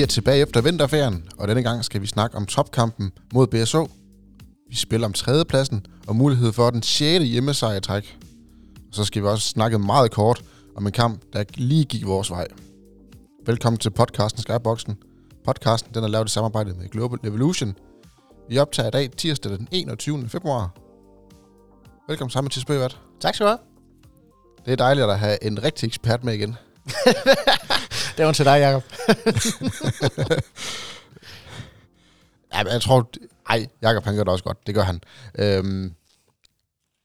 Vi er tilbage efter vinterferien, og denne gang skal vi snakke om topkampen mod BSO. Vi spiller om tredjepladsen og mulighed for den 6. hjemmesejr i træk. Og så skal vi også snakke meget kort om en kamp, der lige gik vores vej. Velkommen til podcasten Skyboxen. Podcasten den er lavet i samarbejde med Global Evolution. Vi optager i dag tirsdag den 21. februar. Velkommen sammen til Spøgvat. Tak skal du have. Det er dejligt at have en rigtig ekspert med igen. Det var til dig, Jacob. Ja, men jeg tror... Ej, Jakob han gør det også godt. Det gør han. Øhm,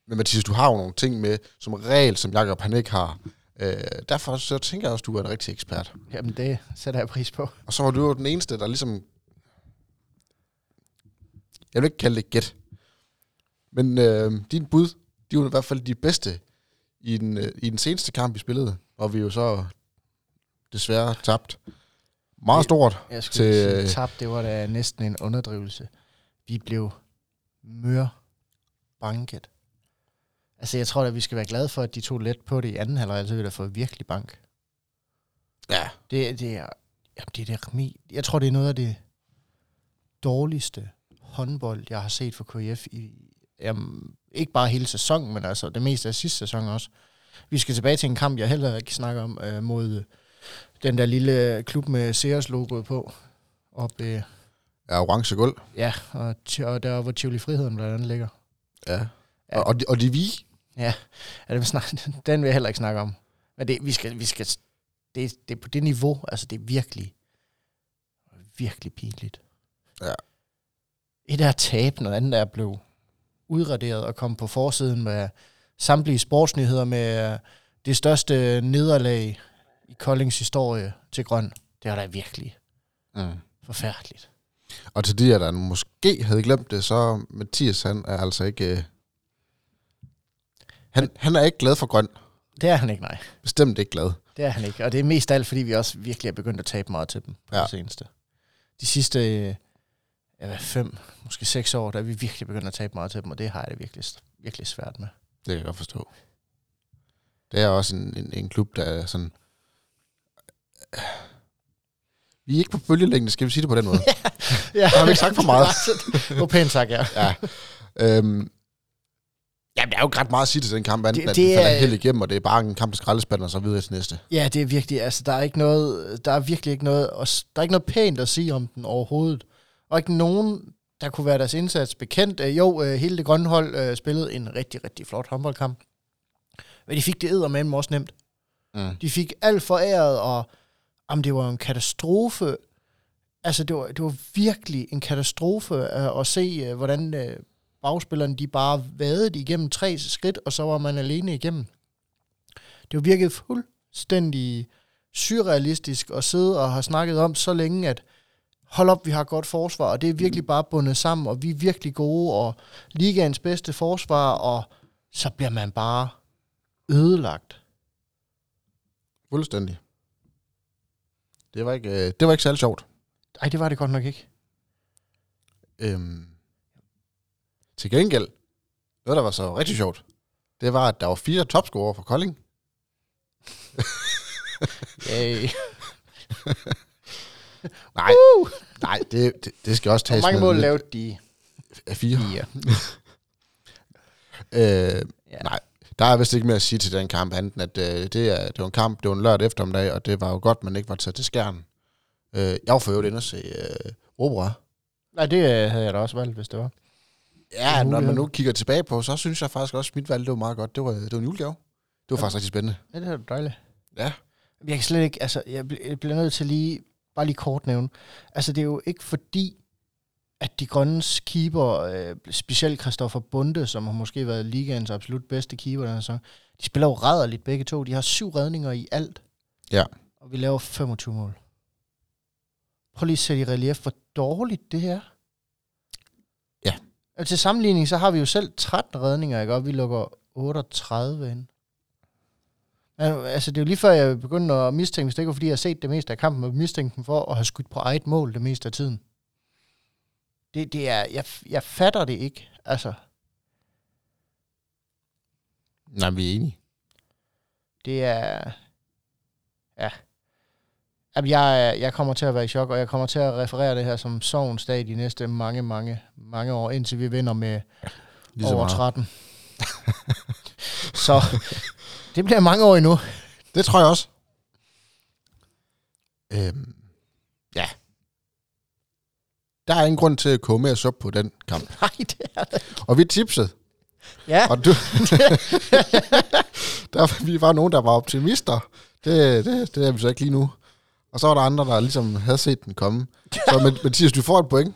men Mathias, du har jo nogle ting med, som regel, som Jakob han ikke har. Øh, derfor så tænker jeg også, at du er en rigtig ekspert. Jamen, det sætter jeg pris på. Og så var du jo den eneste, der ligesom... Jeg vil ikke kalde det gæt. Men øh, din bud, de var i hvert fald de bedste i den, øh, i den seneste kamp, vi spillede. Og vi jo så desværre tabt. Meget stort. Jeg skulle Til- sige, tab, det var da næsten en underdrivelse. Vi blev mør banket. Altså, jeg tror da, vi skal være glade for, at de tog let på det i anden halvleg, ellers ville vi da få virkelig bank. Ja. Det, det er, jamen, det er det. Jeg tror, det er noget af det dårligste håndbold, jeg har set for KF i, jamen, ikke bare hele sæsonen, men altså det meste af sidste sæson også. Vi skal tilbage til en kamp, jeg heller ikke snakker om, øh, mod den der lille klub med Sears logoet på. Op, øh, Ja, orange gulv. ja, og, og der hvor Tivoli Friheden blandt andet ligger. Ja. Ja. Og, og, de, og de vi. Ja, det vil snak, den vil jeg heller ikke snakke om. Men det, vi skal, vi skal, det, det er på det niveau, altså det er virkelig, virkelig pinligt. Ja. Et er at tabe, noget andet er at blive udraderet og komme på forsiden med samtlige sportsnyheder med det største nederlag i Koldings historie til grøn. Det er da virkelig Mm. forfærdeligt. Og til de, der måske havde glemt det, så Mathias, han er altså ikke... Øh, han, han er ikke glad for grøn. Det er han ikke, nej. Bestemt ikke glad. Det er han ikke. Og det er mest alt, fordi vi også virkelig er begyndt at tabe meget til dem på Ja. det seneste. De sidste øh, ja, fem, måske seks år, der er vi virkelig begyndt at tabe meget til dem, og det har jeg det virkelig, virkelig svært med. Det kan jeg godt forstå. Det er også en, en, en klub, der er sådan... Vi er ikke på bølgelængde, skal vi sige det på den måde? ja. har vi ikke sagt for meget. Det var pænt sagt, ja. ja. Øhm, Jamen, der er jo ikke ret meget at sige til den kamp, andet Det- at det det falder er- helt igennem, og det er bare en kamp, der skraldespand, og så videre til næste. Ja, det er virkelig, altså der er ikke noget, der er virkelig ikke noget, og der er ikke noget pænt at sige om den overhovedet. Og ikke nogen, der kunne være deres indsats bekendt. Øh, Jo, øh, hele det grønne hold øh, spillede en rigtig, rigtig flot håndboldkamp. Men de fik det eddermame også nemt. Mm. De fik alt foræret, og jamen, det var en katastrofe. Altså, det var, det var virkelig en katastrofe uh, at se, uh, hvordan uh, bagspillerne de bare vadede igennem tre skridt, og så var man alene igennem. Det var virkelig fuldstændig surrealistisk at sidde og have snakket om så længe, at hold op, vi har godt forsvar, og det er virkelig bare bundet sammen, og vi er virkelig gode, og ligaens bedste forsvar, og så bliver man bare ødelagt. Fuldstændig. Det var ikke, øh, det var ikke særlig sjovt. Ej, det var det godt nok ikke. Øhm, til gengæld, noget, der var så rigtig sjovt, det var, at der var fire topscorer for Kolding. Yay. Nej, nej det, det, det skal også Hvor tages mange med mål lidt lavede de? af fire. Fire. Øh, Ja. Nej, der er vist ikke mere at sige til den kamp, andet end at øh, det, er, det var en kamp, det var en lørdag eftermiddag, og det var jo godt, man ikke var taget til skærmen. Øh, jeg var for øvrigt inde og se øh, opera. Nej, det øh, havde jeg da også valgt, hvis det var. Ja, når man nu kigger tilbage på, så synes jeg faktisk også, at mit valg det var meget godt. Det var, det var en julegave. Det var faktisk rigtig spændende. Ja, det er dejligt. Ja. Jeg kan slet ikke, altså, jeg bliver nødt til lige, bare lige kort nævne. Altså, det er jo ikke fordi, at de grønnes keeper, øh, specielt Christoffer Bunde, som har måske været ligaens absolut bedste keeper den her sæson, de spiller jo rædderligt begge to. De har syv redninger i alt. Ja. Og vi laver 25 mål. Prøv lige at sætte i relief, hvor dårligt det er. Ja. Og til sammenligning, så har vi jo selv 13 redninger, ikke? Og vi lukker 38 ind. Altså, det er jo lige før, jeg begyndte at mistænke, hvis det ikke var, fordi jeg har set det meste af kampen, og mistænke dem for at have skudt på eget mål det meste af tiden. Det, det er, jeg, jeg fatter det ikke. Altså, Nej, vi er enige. det er, ja. Jamen, jeg, jeg kommer til at være i chok, og jeg kommer til at referere det her som sovens dag de næste mange, mange, mange år, indtil vi vinder med Lige over meget. 13. så det bliver mange år endnu. Det tror jeg også. Øhm. Der er ingen grund til at koge mere suppe på den kamp. Nej, det er det. Og vi tipsede. Ja, Og du, der, vi var nogen, der var optimister. Det, det, det er vi så ikke lige nu. Og så var der andre, der ligesom havde set den komme. Så Mathias, du får et point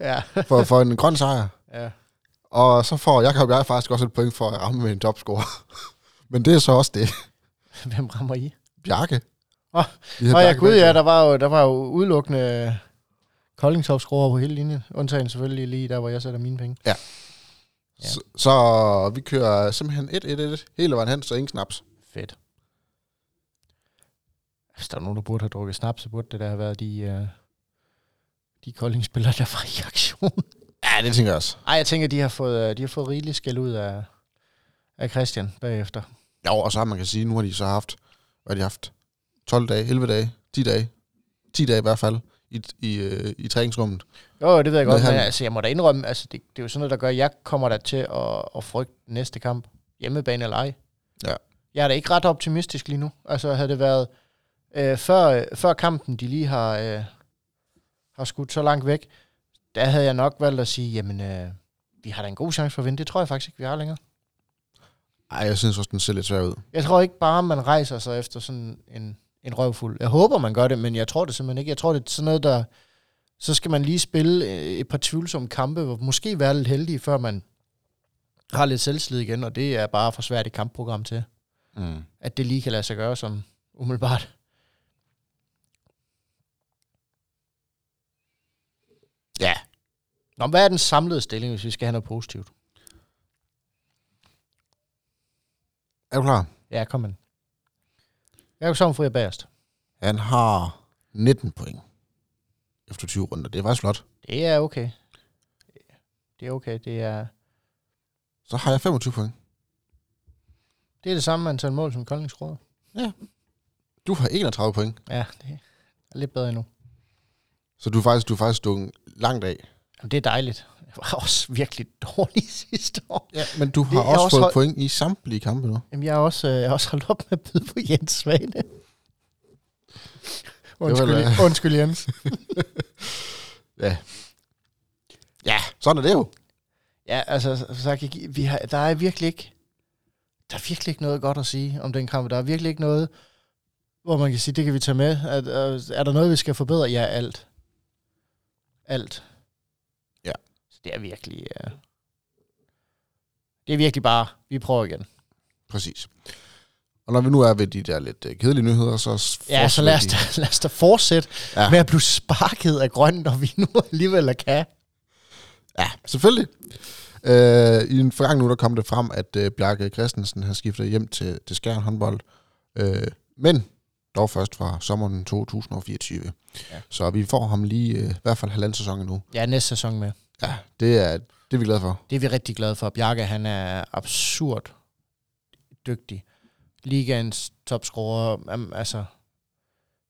ja. for, for en grøn sejr. ja. Og så får Jakob og jeg faktisk også et point for at ramme med en topscore. Men det er så også det. Hvem rammer I? Bjarke. Åh, havde Nå ja, gud ja, der var jo, der var jo udelukkende koldingtopskruer på hele linjen. Undtagen selvfølgelig lige der, hvor jeg sætter mine penge. Ja. Så, så vi kører simpelthen 1-1-1 hele vejen hen, så ingen snaps. Fedt. Hvis der er nogen, der burde have drukket snaps, så burde det da have været de, uh, de koldingspillere, der var i aktion. Ja, det tænker jeg også. Ej, jeg tænker, de har fået, øh, de har fået rigeligt skæld ud af, af Christian bagefter. Jo, og så har man kan sige, nu har de så haft, hvad har de haft? 12 dage, 11 dage, 10 dage. 10 dage i hvert fald i, i, øh, i træningsrummet. Jo, det ved jeg godt, men han- altså, jeg må da indrømme, altså, det, det er jo sådan noget, der gør, at jeg kommer da til at, at frygte næste kamp. Hjemmebane eller ej. Ja. Jeg er da ikke ret optimistisk lige nu. Altså, havde det været øh, før, før kampen, de lige har, øh, har skudt så langt væk, der havde jeg nok valgt at sige, jamen, øh, vi har da en god chance for at vinde. Det tror jeg faktisk ikke, vi har længere. Ej, jeg synes også, den ser lidt svær ud. Jeg tror ikke bare, man rejser sig efter sådan en, en røvfuld. Jeg håber, man gør det, men jeg tror det simpelthen ikke. Jeg tror, det er sådan noget, der... Så skal man lige spille øh, et par tvivlsomme kampe, hvor måske være lidt heldig, før man har lidt selvslid igen, og det er bare for svært et kampprogram til, Mm. at det lige kan lade sig gøre som umiddelbart. Ja. Nå, hvad er den samlede stilling, hvis vi skal have noget positivt? Er du klar? Ja, kom med. Jeg er bagerst. Han har 19 point efter 20 runder. Det er faktisk flot. Det er okay. Det er okay. Det er, Så har jeg 25 point. det er det samme antal mål som Kolding Du har 31 point. Ja, det er lidt bedre endnu. Så du er faktisk, du er faktisk stukket langt af. Jamen, det er dejligt. Jeg var også virkelig dårlig sidste år. Ja, men du har Det er også, også fået hold- point i samtlige kampe nu. Jamen, jeg har også, øh, jeg har også holdt op med at byde på Jens Svane. Undskyld, undskyld Jens. Ja. Ja, sådan er det jo. Ja, altså, så give- vi har, der er virkelig ikke, der er virkelig ikke noget godt at sige om den kamp. Der er virkelig ikke noget, hvor man kan sige, det kan vi tage med. At, øh, er der noget, vi skal forbedre? Ja, alt. Alt. Det er virkelig, uh, det er virkelig bare, vi prøver igen. Præcis. Og når vi nu er ved de der lidt øh, kedelige nyheder, så... Ja, så lad os, da, lad os da fortsætte Ja. med at blive sparket af grønt, når vi nu alligevel kan. Ja, selvfølgelig. Øh, I en forgang nu, der kom det frem, at øh, Bjarke Christensen har skiftet hjem til, til Skjern håndbold. Øh, men dog først fra sommeren 2024. Ja. Ja. Så vi får ham lige øh, i hvert fald halvanden sæson endnu. Ja, næste sæson med. Ja, det er, det er vi glade for. Det er vi rigtig glade for. Bjarke, han er absurd dygtig. Ligaens topscorer. Um, altså,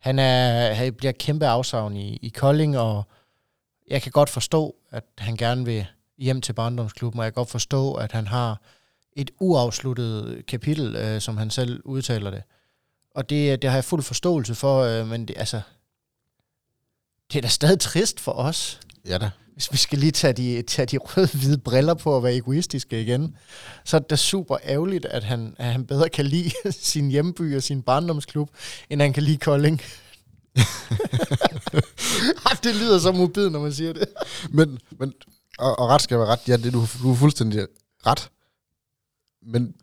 han, er, han bliver kæmpe afsavn i, i Kolding, og jeg kan godt forstå, at han gerne vil hjem til barndomsklubben, og jeg kan godt forstå, at han har et uafsluttet kapitel, øh, som han selv udtaler det. Og det, det har jeg fuld forståelse for, øh, men det, altså, det er da stadig trist for os, Ja da. Hvis vi skal lige tage de, tage de røde-hvide briller på og være egoistiske igen, så er det da super ærgerligt, at han, at han bedre kan lide sin hjemby og sin barndomsklub, end han kan lide Kolding. Det lyder så mobil, når man siger det. Men, men og, og ret skal være ret. Ja, det, du, du er fuldstændig ret. Men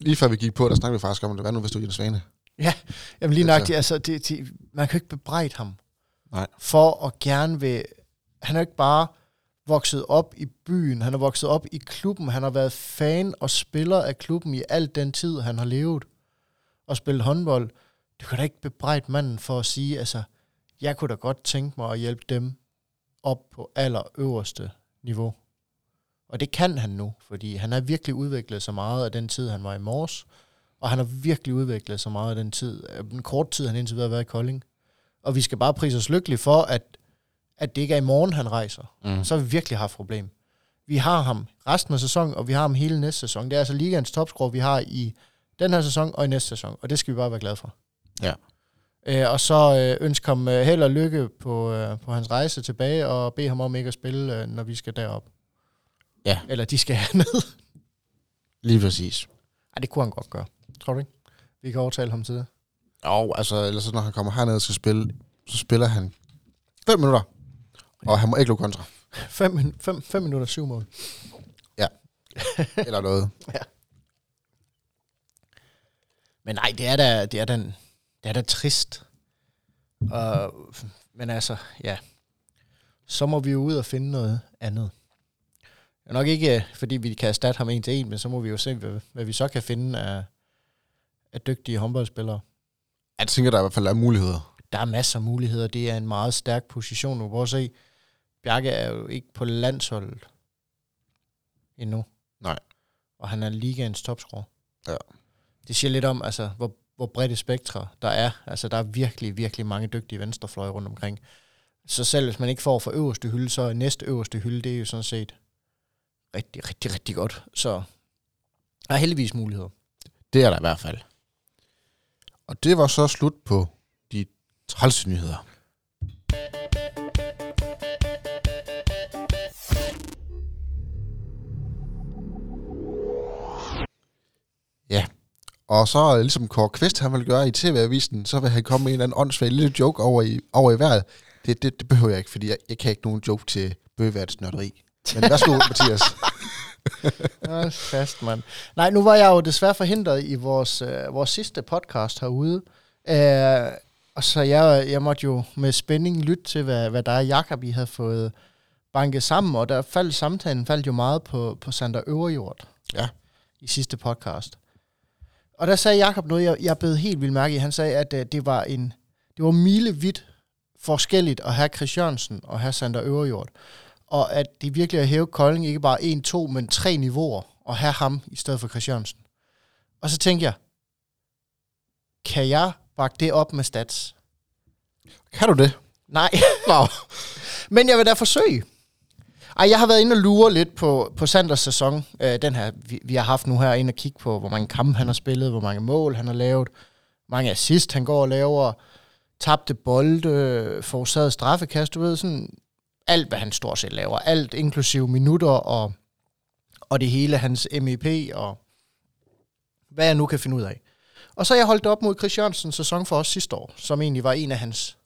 lige før vi gik på, der snakkede vi faktisk om, hvad nu, hvis du er Jens Svane? Jamen lige Altså- nok, altså, det, det, man kan jo ikke bebrejde ham. Nej. For at gerne vil... Han er ikke bare vokset op i byen, han er vokset op i klubben, han har været fan og spiller af klubben i al den tid, han har levet og spillet håndbold. Du kan da ikke bebrejde manden for at sige, altså, jeg kunne da godt tænke mig at hjælpe dem op på allerøverste niveau. Og det kan han nu, fordi han har virkelig udviklet så meget af den tid, han var i Mors, og han har virkelig udviklet så meget af den tid, den korte tid, han indtil videre har været i Kolding. Og vi skal bare prise os lykkelige for, at, at det ikke er i morgen, han rejser. Mm. Så har vi virkelig haft problem. Vi har ham resten af sæsonen, og vi har ham hele næste sæson. Det er altså ligaens topscorer, vi har i den her sæson og i næste sæson. Og det skal vi bare være glade for. Ja. Øh, og så øh, ønsker ham øh, held og lykke på, øh, på hans rejse tilbage, og bede ham om ikke at spille, øh, når vi skal derop. Ja. Eller de skal herned. Lige præcis. Ej, det kunne han godt gøre. Tror du ikke? Vi kan overtale ham til det. Jo, altså, ellers så når han kommer herned og skal spille, så spiller han 5 minutter. Og han må ikke lukke kontra. 5 min- fem, fem minutter, syv mål. Eller noget. Men nej, det er da, det er da, det er da trist. Og, men altså, ja. Så må vi jo ud og finde noget andet. Det er nok ikke, øh, fordi vi kan erstatte ham en til en, men så må vi jo se, hvad, hvad vi så kan finde af, af dygtige håndboldspillere. Jeg tænker, der i hvert fald er muligheder. Der er masser af muligheder. Det er en meget stærk position. Nu prøv at se. Bjarke er jo ikke på landsholdet endnu. Nej. Og han er ligaens topscorer. Ja. Det siger lidt om, altså, hvor, hvor bredt et spektre der er. Altså, der er virkelig, virkelig mange dygtige venstrefløje rundt omkring. Så selv hvis man ikke får for øverste hylde, så er næste øverste hylde, det er jo sådan set rigtig, rigtig, rigtig godt. Så der er heldigvis muligheder. Det er der i hvert fald. Og det var så slut på de trælse nyheder. Og så ligesom Kåre Kvist, han vil gøre i TV-avisen, så vil han komme med en eller anden åndssvag lille joke over i, over i vejret. Det, det, det behøver jeg ikke, fordi jeg, jeg kan ikke nogen joke til bøgeværets nørderi. Men værsgo, Mathias. Hold fast, mand. Nej, nu var jeg jo desværre forhindret i vores, øh, vores sidste podcast herude. Øh, og så jeg, jeg måtte jo med spænding lytte til, hvad, hvad der og Jakob I havde fået banket sammen. Og der faldt samtalen faldt jo meget på, på Sander Øverjord. Ja. I sidste podcast. Og der sagde Jakob noget, jeg, jeg blev helt vildt mærke i. Han sagde, at øh, det var en det var milevidt forskelligt at have Chris Jørgensen og have Sander Øverjord og at det virkelig er hæve Kolding ikke bare 1, 2, men tre niveauer, og have ham i stedet for Chris Jørgensen. Og så tænkte jeg, kan jeg bakke det op med stats? Kan du det? Nej, Nå. men jeg vil da forsøge. Ej, jeg har været inde og lure lidt på, på Sanders sæson, øh, den her, vi, vi har haft nu her, inde og kigge på, hvor mange kampe han har spillet, hvor mange mål han har lavet, hvor mange assist han går og laver, tabte bolde, forårsaget straffekast, du ved, sådan alt, hvad han stort set laver. Alt, inklusive minutter og, og det hele, hans MEP og hvad jeg nu kan finde ud af. Og så har jeg holdt op mod Chris Jørgensens sæson for os sidste år, som egentlig var en af hans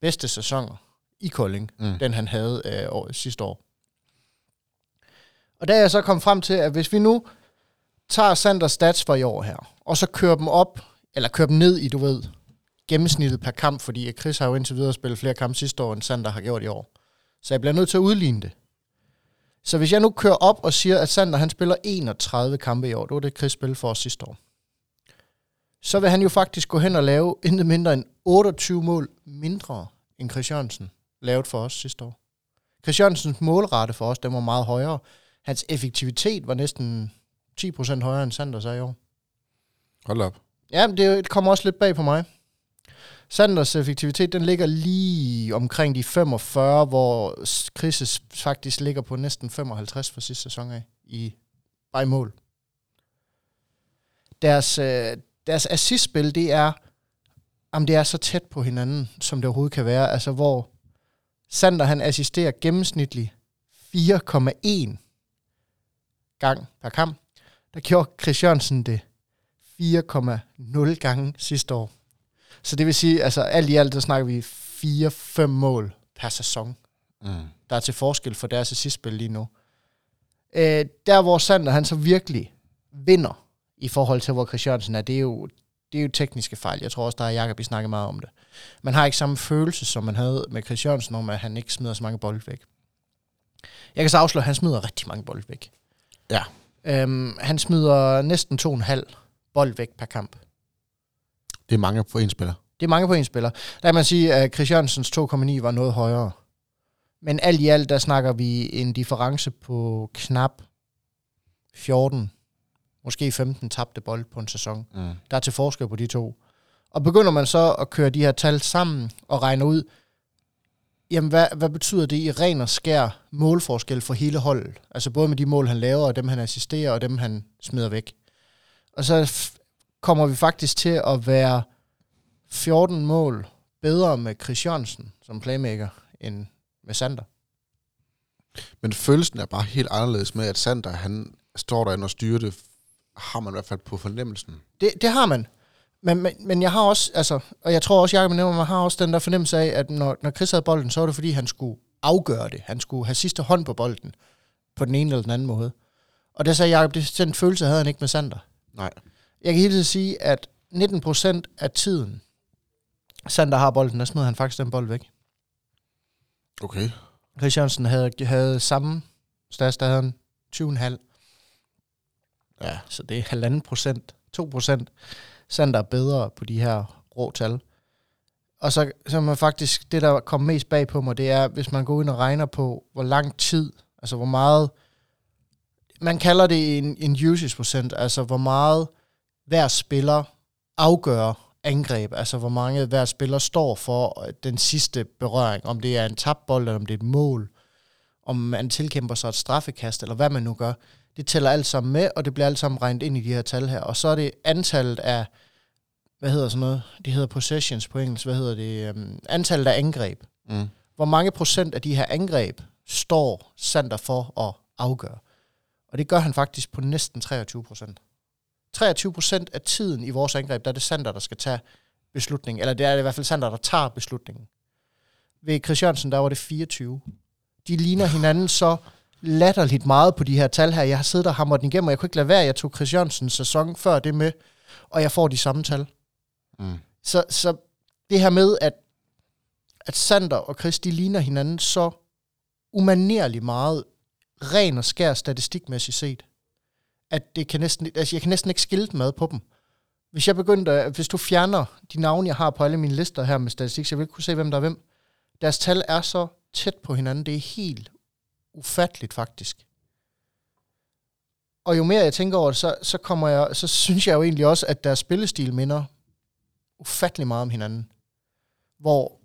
bedste sæsoner i Kolding, Mm. den han havde øh, år, sidste år. Og der er jeg så kommet frem til, at hvis vi nu tager Sanders stats for i år her, og så kører dem op, eller kører dem ned i, du ved, gennemsnittet per kamp, fordi Chris har jo indtil videre spillet flere kampe sidste år, end Sander har gjort i år. Så jeg bliver nødt til at udligne det. Så hvis jeg nu kører op og siger, at Sander han spiller 31 kampe i år, det var det Chris spillede for os sidste år, så vil han jo faktisk gå hen og lave intet mindre end 28 mål mindre, end Chris Jørgensen lavede for os sidste år. Chris Jørgensens målrate for os, den var meget højere. Hans effektivitet var næsten 10% højere end Sanders er i år. Hold op. Ja, men det kommer også lidt bag på mig. Sanders effektivitet, den ligger lige omkring de 45, hvor Chris' faktisk ligger på næsten 55 for sidste sæson af, i, bare i mål. Deres, øh, deres assistspil, det er, jamen det er så tæt på hinanden, som det overhovedet kan være. Altså, hvor Sander, han assisterer gennemsnitligt 4,1 gang per kamp. Der gjorde Chris Jørgensen det 4,0 gange sidste år. Så det vil sige, altså alt i alt, der snakker vi 4-5 mål per sæson, Mm. der er til forskel for deres assistspil lige nu. Øh, der hvor Sander, han så virkelig vinder i forhold til, hvor Chris Jørgensen er, det er jo, det er jo tekniske fejl. Jeg tror også, der er Jacob, vi snakker meget om det. Man har ikke samme følelse, som man havde med Chris Jørgensen, om at han ikke smider så mange bolde væk. Jeg kan så afsløre, at han smider rigtig mange bolde væk. Ja. Øhm, han smider næsten 2,5 bold væk per kamp. Det er mange på en spiller. Det er mange på en spiller. Der kan man sige, at Chris Jørgensens 2,9 var noget højere. Men alt i alt, der snakker vi en difference på knap 14, måske 15 tabte bold på en sæson. Mm. Der er til forskel på de to. Og begynder man så at køre de her tal sammen og regne ud, jamen hvad, hvad betyder det i ren og skær målforskel for hele holdet? Altså både med de mål, han laver, og dem han assisterer, og dem han smider væk. Og så kommer vi faktisk til at være 14 mål bedre med Chris Jørgensen som playmaker, end med Sander. Men følelsen er bare helt anderledes med, at Sander, han står derinde og styrer det, har man i hvert fald på fornemmelsen. Det, det har man. Men, men, men jeg har også, altså, og jeg tror også, Jacob nævner, man har også den der fornemmelse af, at når, når Chris havde bolden, så var det fordi, han skulle afgøre det. Han skulle have sidste hånd på bolden, på den ene eller den anden måde. Og der sagde Jacob, det, den følelse havde han ikke med Sander. Nej. Jeg kan hele tiden sige, at 19% af tiden, Sander har bolden, der smider han faktisk den bold væk. Okay. Chris Jørgensen havde, havde samme stats, der havde han 20,5. Ja, så det er halvanden procent, 2 procent. Sander er bedre på de her rå tal. Og så, så er man faktisk, det der kommer mest bag på mig, det er, hvis man går ind og regner på, hvor lang tid, altså hvor meget, man kalder det en, en usage procent, altså hvor meget hver spiller afgør angreb, altså hvor mange hver spiller står for øh, den sidste berøring, om det er en tabbold, eller om det er et mål, om man tilkæmper sig et straffekast, eller hvad man nu gør. Det tæller alt sammen med, og det bliver alt sammen regnet ind i de her tal her. Og så er det antallet af, hvad hedder sådan noget, det hedder possessions på engelsk, hvad hedder det, um, antallet af angreb. Mm. Hvor mange procent af de her angreb står Sander for at afgøre? Og det gør han faktisk på næsten 23 procent. 23 procent af tiden i vores angreb, der er det Sander, der skal tage beslutningen. Eller det er i hvert fald Sander, der tager beslutningen. Ved Chris Jørgensen, der var det 24. De ligner hinanden så latterligt meget på de her tal her. Jeg har siddet og hamret den igennem, og jeg kunne ikke lade være. Jeg tog Chris Jørgensens sæson før det med, og jeg får de samme tal. Mm. Så, så det her med, at, at Sander og Chris, de ligner hinanden så umanerligt meget, ren og skær statistikmæssigt set, at det kan næsten, altså jeg kan næsten ikke skille dem ad på dem. Hvis jeg begyndte, hvis du fjerner de navne, jeg har på alle mine lister her med statistik, så jeg vil ikke kunne se, hvem der er hvem. Deres tal er så tæt på hinanden, det er helt ufatteligt faktisk. Og jo mere jeg tænker over det, så, så, kommer jeg, så synes jeg jo egentlig også, at deres spillestil minder ufattelig meget om hinanden. Hvor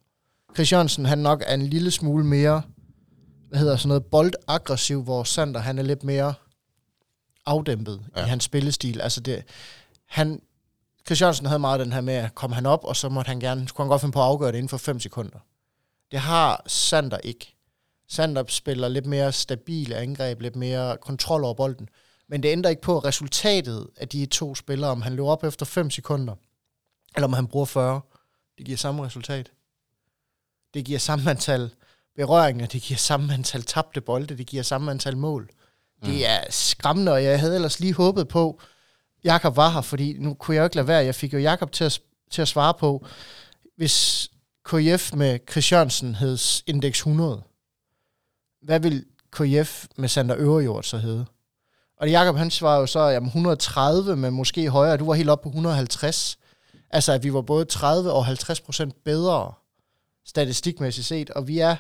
Chris Jørgensen, han nok er en lille smule mere, hvad hedder sådan noget, boldaggressiv, hvor Sander, han er lidt mere afdæmpet ja. I hans spillestil. Altså det, han, Chris Jørgensen havde meget den her med, at kom han op, og så måtte han gerne, skulle han godt finde på at afgøre det inden for 5 sekunder. Det har Sander ikke. Sander spiller lidt mere stabile angreb, lidt mere kontrol over bolden. Men det ændrer ikke på resultatet af de to spillere, om han løber op efter 5 sekunder, eller om han bruger 40. Det giver samme resultat. Det giver samme antal berøringer, det giver samme antal tabte bolde, det giver samme antal mål. Mm. Det er skræmmende, og jeg havde ellers lige håbet på, Jakob var her, fordi nu kunne jeg jo ikke lade være. Jeg fik jo Jakob til at, til at svare på, hvis KF med Chris Jørgensen hed indeks 100, hvad vil KF med Sander Øverjord så hedde? Og Jakob han svarede jo så, jamen 130, men måske højere. Du var helt oppe på 150. Altså, at vi var både 30 og 50 procent bedre statistikmæssigt set, og vi er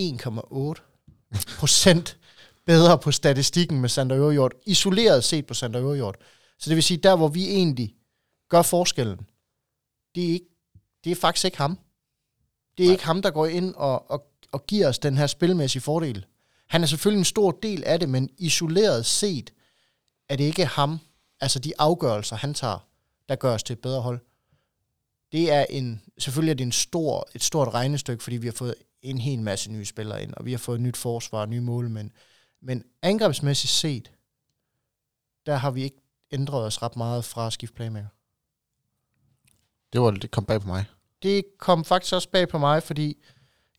1,8 procent bedre på statistikken med Sander Øverjord, isoleret set på Sander Øverjord. Så det vil sige, der hvor vi egentlig gør forskellen, det er, ikke, det er faktisk ikke ham. Det er Nej. ikke ham, der går ind og, og, og giver os den her spilmæssige fordel. Han er selvfølgelig en stor del af det, men isoleret set er det ikke ham, altså de afgørelser, han tager, der gør os til et bedre hold. Det er en, selvfølgelig er det en stor, et stort regnestykke, fordi vi har fået en hel masse nye spillere ind, og vi har fået et nyt forsvar og nye mål, men, men angrebsmæssigt set, der har vi ikke ændret os ret meget fra at skifte playmaker. Det, var, det kom bag på mig. Det kom faktisk også bag på mig, fordi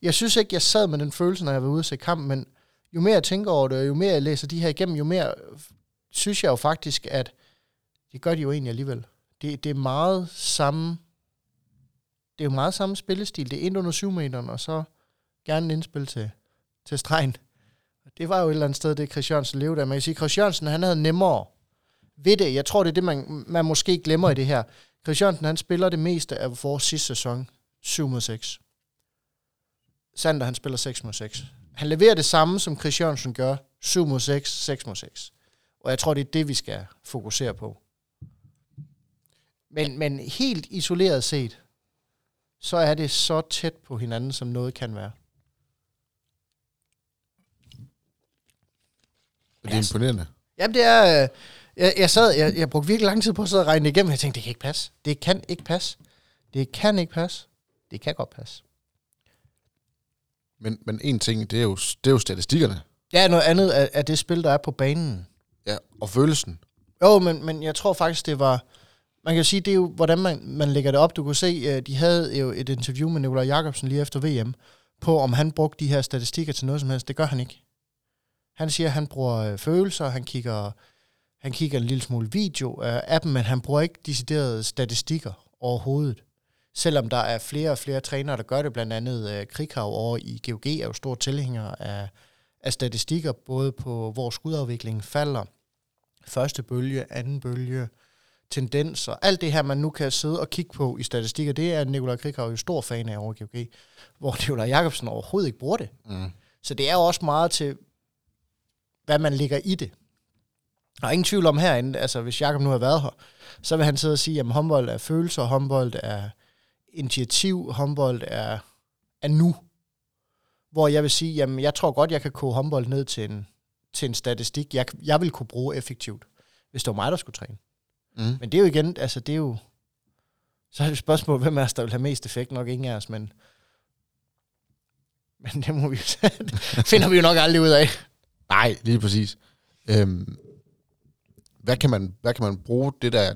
jeg synes ikke, jeg sad med den følelse, når jeg var ude og se kamp, men jo mere jeg tænker over det, og jo mere jeg læser de her igennem, jo mere synes jeg jo faktisk, at det gør de jo egentlig alligevel. Det, det er meget samme, det er jo meget samme spillestil. Det er ind under 7 meteren, og så gerne en indspil til, til stregen. Det var jo et eller andet sted, det Chris Jørgensen levede af. Man kan sige, Chris Jørgensen, han havde nemmere ved det. Jeg tror, det er det, man, man måske glemmer i det her. Chris Jørgensen, han spiller det meste af vores sidste sæson, 7 mod 6. Sander, han spiller 6 mod 6. Han leverer det samme, som Chris Jørgensen gør, 7 mod 6, 6 mod 6. Og jeg tror, det er det, vi skal fokusere på. Men, men helt isoleret set, så er det så tæt på hinanden, som noget kan være. Det er imponerende. Jamen, det er... Øh, jeg, jeg, sad, jeg, jeg brugte virkelig lang tid på at sidde og regne igennem. Jeg tænkte, det kan ikke passe. Det kan ikke passe. Det kan ikke passe. Det kan godt passe. Men, men en ting, det er jo, det er jo statistikkerne. Ja, noget andet er, er det spil, der er på banen. Ja, og følelsen. Jo, men, men jeg tror faktisk, det var... Man kan sige, det er jo, hvordan man, man lægger det op. Du kunne se, øh, de havde jo et interview med Nikolaj Jakobsen lige efter VM, på om han brugte de her statistikker til noget som helst. Det gør han ikke. Han siger, at han bruger øh, følelser, han kigger, han kigger en lille smule video af dem, men han bruger ikke deciderede statistikker overhovedet. Selvom der er flere og flere trænere, der gør det, blandt andet øh, Krighav over i GOG er jo stor tilhænger af, af statistikker, både på hvor skudafviklingen falder, første bølge, anden bølge, tendenser, alt det her, man nu kan sidde og kigge på i statistikker, det er Nikolaj Krighav jo stor fan af over GOG, hvor Nikolaj Jakobsen overhovedet ikke bruger det. Mm. Så det er jo også meget til, hvad man ligger i det. Der er ingen tvivl om herinde, altså hvis Jakob nu har været her, så vil han sidde og sige, at håndbold er følelser, håndbold er initiativ, håndbold er, er nu. Hvor jeg vil sige, jamen jeg tror godt, jeg kan koge håndbold ned til en, til en statistik, jeg, jeg vil kunne bruge effektivt, hvis det var mig, der skulle træne. Mm. Men det er jo igen, altså det er jo, så er det et spørgsmål, hvem er der vil have mest effekt, nok ingen af os, men, men det må vi finder vi jo nok aldrig ud af. Nej, lige præcis. Øhm, hvad, kan man, hvad kan man bruge det der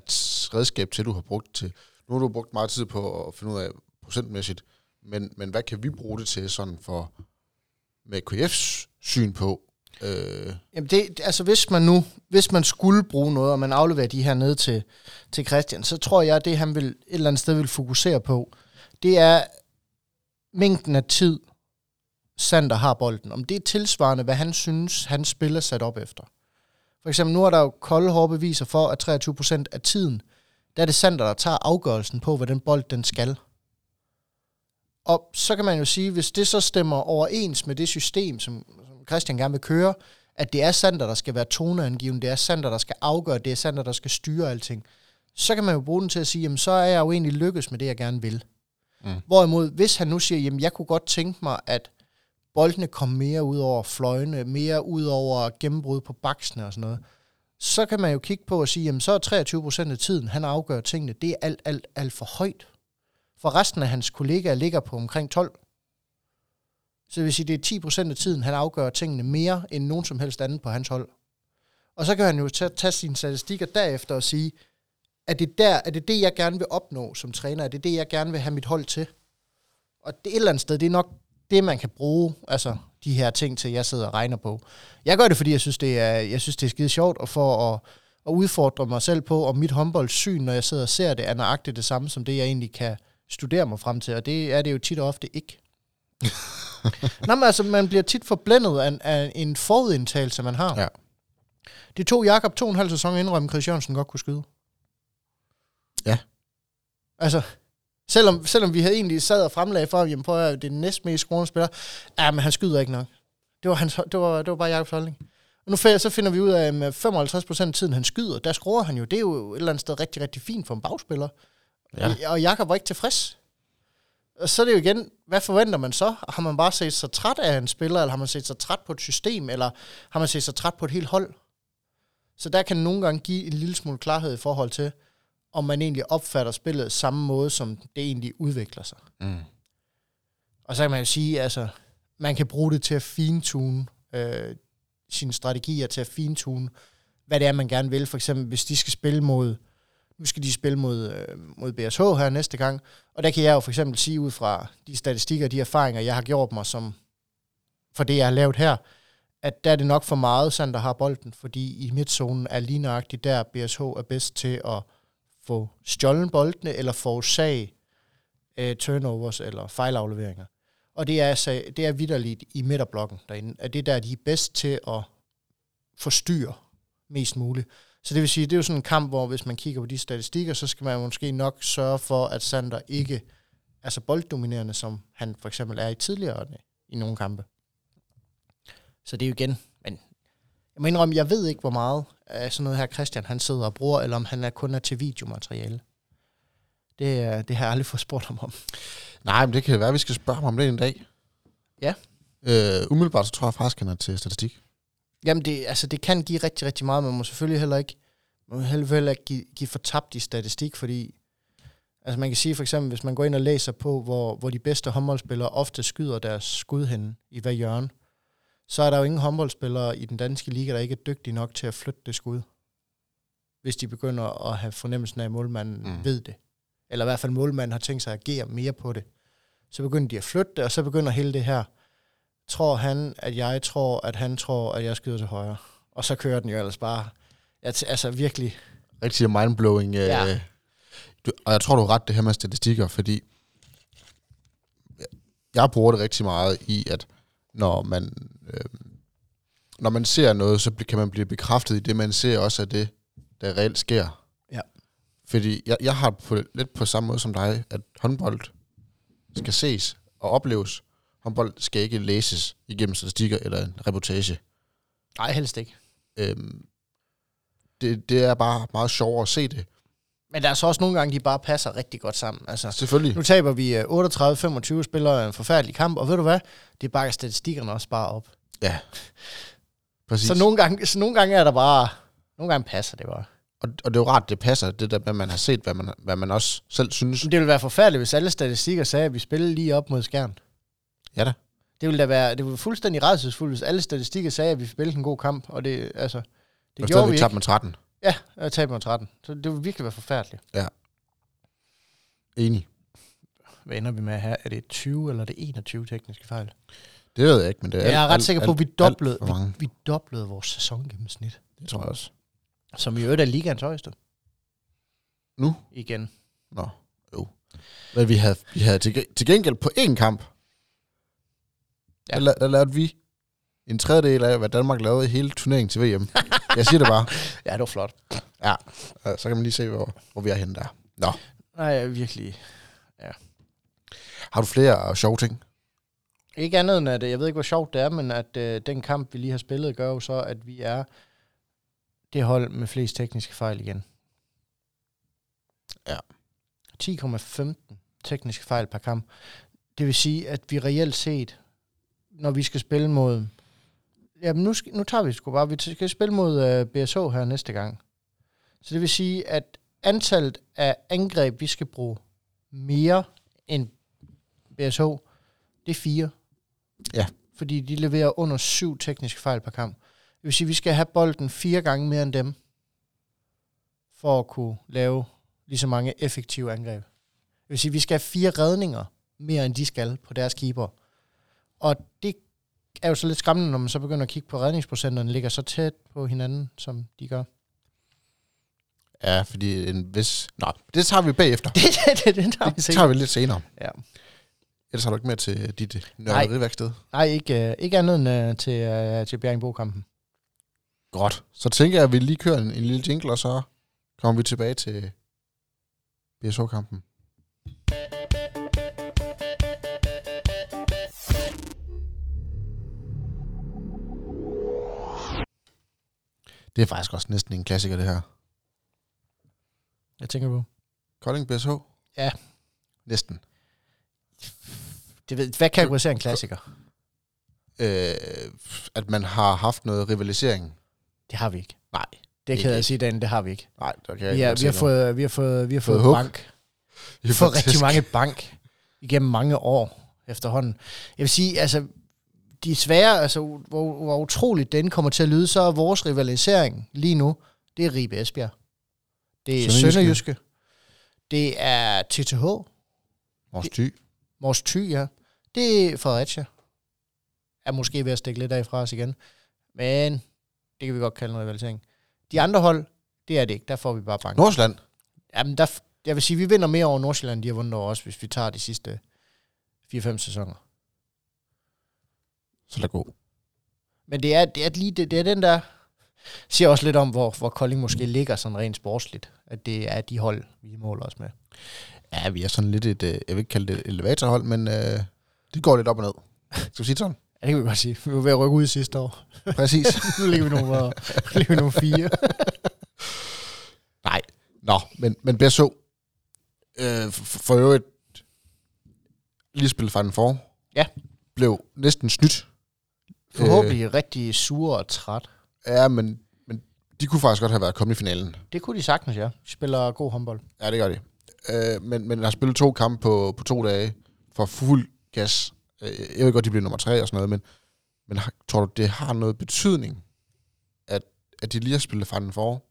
redskab til, du har brugt til? Nu har du brugt meget tid på at finde ud af procentmæssigt, men, men hvad kan vi bruge det til sådan for med KF's syn på? Øh. Jamen det, altså hvis man nu, hvis man skulle bruge noget, og man afleverer de her ned til, til Christian, så tror jeg, at det han vil et eller andet sted vil fokusere på, det er mængden af tid, Sander har bolden. Om det er tilsvarende, hvad han synes, han spiller sat op efter. For eksempel nu er der jo kolde hårde beviser for, at 23% af tiden, der er det Sander, der tager afgørelsen på, hvad den bold den skal. Og så kan man jo sige, hvis det så stemmer overens med det system, som, som Christian gerne vil køre, at det er Sander, der skal være toneangivende, det er Sander, der skal afgøre, det er Sander, der skal styre alting, så kan man jo bruge den til at sige, jamen så er jeg jo egentlig lykkes med det, jeg gerne vil. Mm. Hvorimod, hvis han nu siger, jamen jeg kunne godt tænke mig, at boldene kom mere ud over fløjene, mere ud over gennembrud på baksene og sådan noget, så kan man jo kigge på og sige, jamen så er 23 procent af tiden, han afgør tingene, det er alt, alt, alt for højt. For resten af hans kollegaer ligger på omkring 12. Så det vil sige, det er 10 procent af tiden, han afgør tingene mere end nogen som helst anden på hans hold. Og så kan han jo tage, tage sine statistikker derefter og sige, er det, der, er det det, jeg gerne vil opnå som træner? Er det det, jeg gerne vil have mit hold til? Og det et eller andet sted, det er nok det, man kan bruge, altså de her ting til, jeg sidder og regner på. Jeg gør det, fordi jeg synes, det er, jeg synes, det er skide sjovt, og for at, at udfordre mig selv på, om mit håndboldsyn, når jeg sidder og ser det, er nøjagtigt det samme, som det, jeg egentlig kan studere mig frem til, og det er det jo tit og ofte ikke. Nå, men altså, man bliver tit forblændet af, af en forudindtagelse, man har. Ja. Det tog Jakob to og en halv sæson indrømme, Chris Jørgensen godt kunne skyde. Ja. Altså, Selvom, selvom vi havde egentlig sad og fremlagde for, jamen prøv at det er den næst mest scorende spiller. Ja, men han skyder ikke nok. Det var, hans, det var, det var bare Jakobs holdning. Og nu så finder vi ud af, at med 55% af tiden, han skyder, der skruer han jo. Det er jo et eller andet sted rigtig, rigtig fint for en bagspiller. Ja. Og Jakob var ikke tilfreds. Og så er det jo igen, hvad forventer man så? Har man bare set sig træt af en spiller, eller har man set sig træt på et system, eller har man set sig træt på et helt hold? Så der kan nogle gange give en lille smule klarhed i forhold til, om man egentlig opfatter spillet samme måde, som det egentlig udvikler sig. Mm. Og så kan man jo sige, altså, man kan bruge det til at fintune øh, sine strategier, til at fintune, hvad det er, man gerne vil. For eksempel, hvis de skal spille mod, nu skal de spille mod, øh, mod BSH her næste gang, og der kan jeg jo for eksempel sige ud fra de statistikker, de erfaringer, jeg har gjort mig som, for det, jeg har lavet her, at der er det nok for meget, der har bolden, fordi i midtzonen er lige nøjagtigt der, BSH er bedst til at få stjålen boldene, eller forårsage uh, turnovers eller fejlafleveringer. Og det er, altså, det er vidderligt i midterblokken derinde, at det der, de er bedst til at forstyrre mest muligt. Så det vil sige, det er jo sådan en kamp, hvor hvis man kigger på de statistikker, så skal man måske nok sørge for, at Sander ikke er så bolddominerende, som han for eksempel er i tidligere i nogle kampe. Så det er jo igen, jeg må indrømme, jeg ved ikke, hvor meget af sådan noget her Christian han sidder og bruger, eller om han er kun er til videomateriale. Det, er- det har jeg aldrig fået spurgt ham om. Nej, men det kan være, at vi skal spørge ham om det en dag. Ja. Øh, umiddelbart så tror jeg faktisk, han er til statistik. Jamen, det, altså, det kan give rigtig, rigtig meget, men man må selvfølgelig heller ikke, man må heller ikke give, give for tabt i statistik, fordi altså man kan sige for eksempel, hvis man går ind og læser på, hvor, hvor de bedste håndboldspillere ofte skyder deres skud henne, i hvad hjørne, så er der jo ingen håndboldspillere i den danske liga, der ikke er dygtige nok til at flytte det skud, hvis de begynder at have fornemmelsen af, at målmanden Mm. ved det. Eller i hvert fald målmanden har tænkt sig at agere mere på det. Så begynder de at flytte det, og så begynder hele det her, tror han, at jeg tror, at han tror, at jeg skyder til højre. Og så kører den jo ellers bare. Altså virkelig. Rigtig mindblowing. Øh, Ja. du, og jeg tror, du har ret det her med statistikker, fordi jeg bruger det rigtig meget i, at når man, øh, når man ser noget, så kan man blive bekræftet i det, man ser også af det, der reelt sker. Ja. Fordi jeg, jeg har på, lidt på samme måde som dig, at håndbold skal ses og opleves. Håndbold skal ikke læses igennem statistikker eller en reportage. Nej, helst ikke. Øhm, det, det er bare meget sjovere at se det. Men der er så også nogle gange, de bare passer rigtig godt sammen. Altså, Selvfølgelig. nu taber vi øh, 38-25 spillere en forfærdelig kamp, og ved du hvad? Det bakker statistikkerne også bare op. Ja. Præcis. Så nogle, gange, så nogle gange er der bare... Nogle gange passer det bare. Og, og det er jo rart, det passer, det der at man har set, hvad man, hvad man også selv synes. Men det ville være forfærdeligt, hvis alle statistikker sagde, at vi spillede lige op mod skærmen. Ja da. Det ville da være, det ville være fuldstændig redselsfuldt, hvis alle statistikker sagde, at vi spillede en god kamp, og det, altså, det Det gjorde vi vi ikke. med 13. Ja, jeg tabte med 13. Så det ville virkelig være forfærdeligt. Enig. Hvad ender vi med her? Er det 20 eller er det 21 tekniske fejl? Det ved jeg ikke, men det er Jeg er ret sikker på, at vi alt- alt doblede, vi, vi doblede vores sæsongennemsnit. Det tror jeg også. Som i øvrigt er ligaens højeste. Nu? Igen. Nå, jo. Men vi havde, vi havde til, til gengæld på én kamp, Ja. ja. der, der lavede vi en tredjedel af, hvad Danmark lavede i hele turneringen til VM. jeg siger det bare. Ja, det var flot. Ja, så kan man lige se, hvor, hvor vi er henne der. Nå, Nej, virkelig. har du flere sjove ting? Ikke andet end, at øh, jeg ved ikke, hvor sjovt det er, men at øh, den kamp, vi lige har spillet, gør jo så, at vi er det hold med flest tekniske fejl igen. Ja. 10,15 tekniske fejl per kamp. Det vil sige, at vi reelt set, når vi skal spille mod... Jamen, nu, nu tager vi det sgu bare. Vi skal spille mod øh, BSH her næste gang. Så det vil sige, at antallet af angreb, vi skal bruge mere end BSH, det er fire. Ja. Fordi de leverer under syv tekniske fejl per kamp. Det vil sige, at vi skal have bolden fire gange mere end dem, for at kunne lave lige så mange effektive angreb. Det vil sige, at vi skal have fire redninger mere, end de skal på deres keeper. Og det er jo så lidt skræmmende, når man så begynder at kigge på redningsprocenterne, ligger så tæt på hinanden, som de gør. Ja, fordi en vis... Nå, det tager vi bagefter. Det, det, det, det tager vi Det tager vi lidt senere. Ja. Ellers har du ikke mere til dit nørderiværksted. Nej, ikke, øh, ikke andet end øh, til, øh, til Bjergbro-kampen. Godt. Så tænker jeg, at vi lige kører en, en lille jingle, og så kommer vi tilbage til BSO-kampen. Det er faktisk også næsten en klassiker, det her. Jeg tænker på. Kolding BSH? Ja. Næsten. Det ved, hvad kategoriserer en klassiker? Øh, at man har haft noget rivalisering. Det har vi ikke. Nej. Det kan jeg sige, Dan, det har vi ikke. Nej, der kan jeg Vi, ikke vi, har fået, vi har fået, vi har Fået fået bank. Vi har fået rigtig mange bank igennem mange år efterhånden. Jeg vil sige, altså, de svære, altså, hvor, hvor utroligt den kommer til at lyde, så er vores rivalisering lige nu, det er Ribe Esbjerg. Det er Sønderjyske. Sønderjyske. Det er TTH, Vores ty. Mors Thy, ja. Det er Fredericia. Er måske ved at stikke lidt af fra os igen. Men det kan vi godt kalde en rivalisering. De andre hold, det er det ikke. Der får vi bare bank. Nordsjælland. Jamen, der, jeg vil sige, vi vinder mere over Nordsjælland, de har vundet over os, hvis vi tager de sidste 4-5 sæsoner. Så lad gå. Men det er, det er lige det, det er den der, siger også lidt om, hvor, hvor Kolding måske ligger sådan rent sportsligt. At det er de hold, vi måler os med. Ja, vi er sådan lidt et, øh, jeg vil ikke kalde det et elevatorhold, men øh, det går lidt op og ned. Skal vi sige sådan? Ja, det kan vi godt sige. Vi var ved at rykke ud sidste år. Præcis. nu ligger vi nummer, nu ligger vi nummer 4. Nej. Nå, men, men BSO, Øh, for, for øvrigt, lige spillet Final Four. Ja. Blev næsten snydt. Forhåbentlig øh. rigtig sur og træt. Ja, men, men de kunne faktisk godt have været kommet i finalen. Det kunne de sagtens, ja. De spiller god håndbold. Ja, det gør de. Øh, men, men har spillet to kampe på, på to dage for fuld gas. Øh, jeg ved godt, de bliver nummer tre og sådan noget, men, men tror du, det har noget betydning, at, at de lige har spillet Final Four,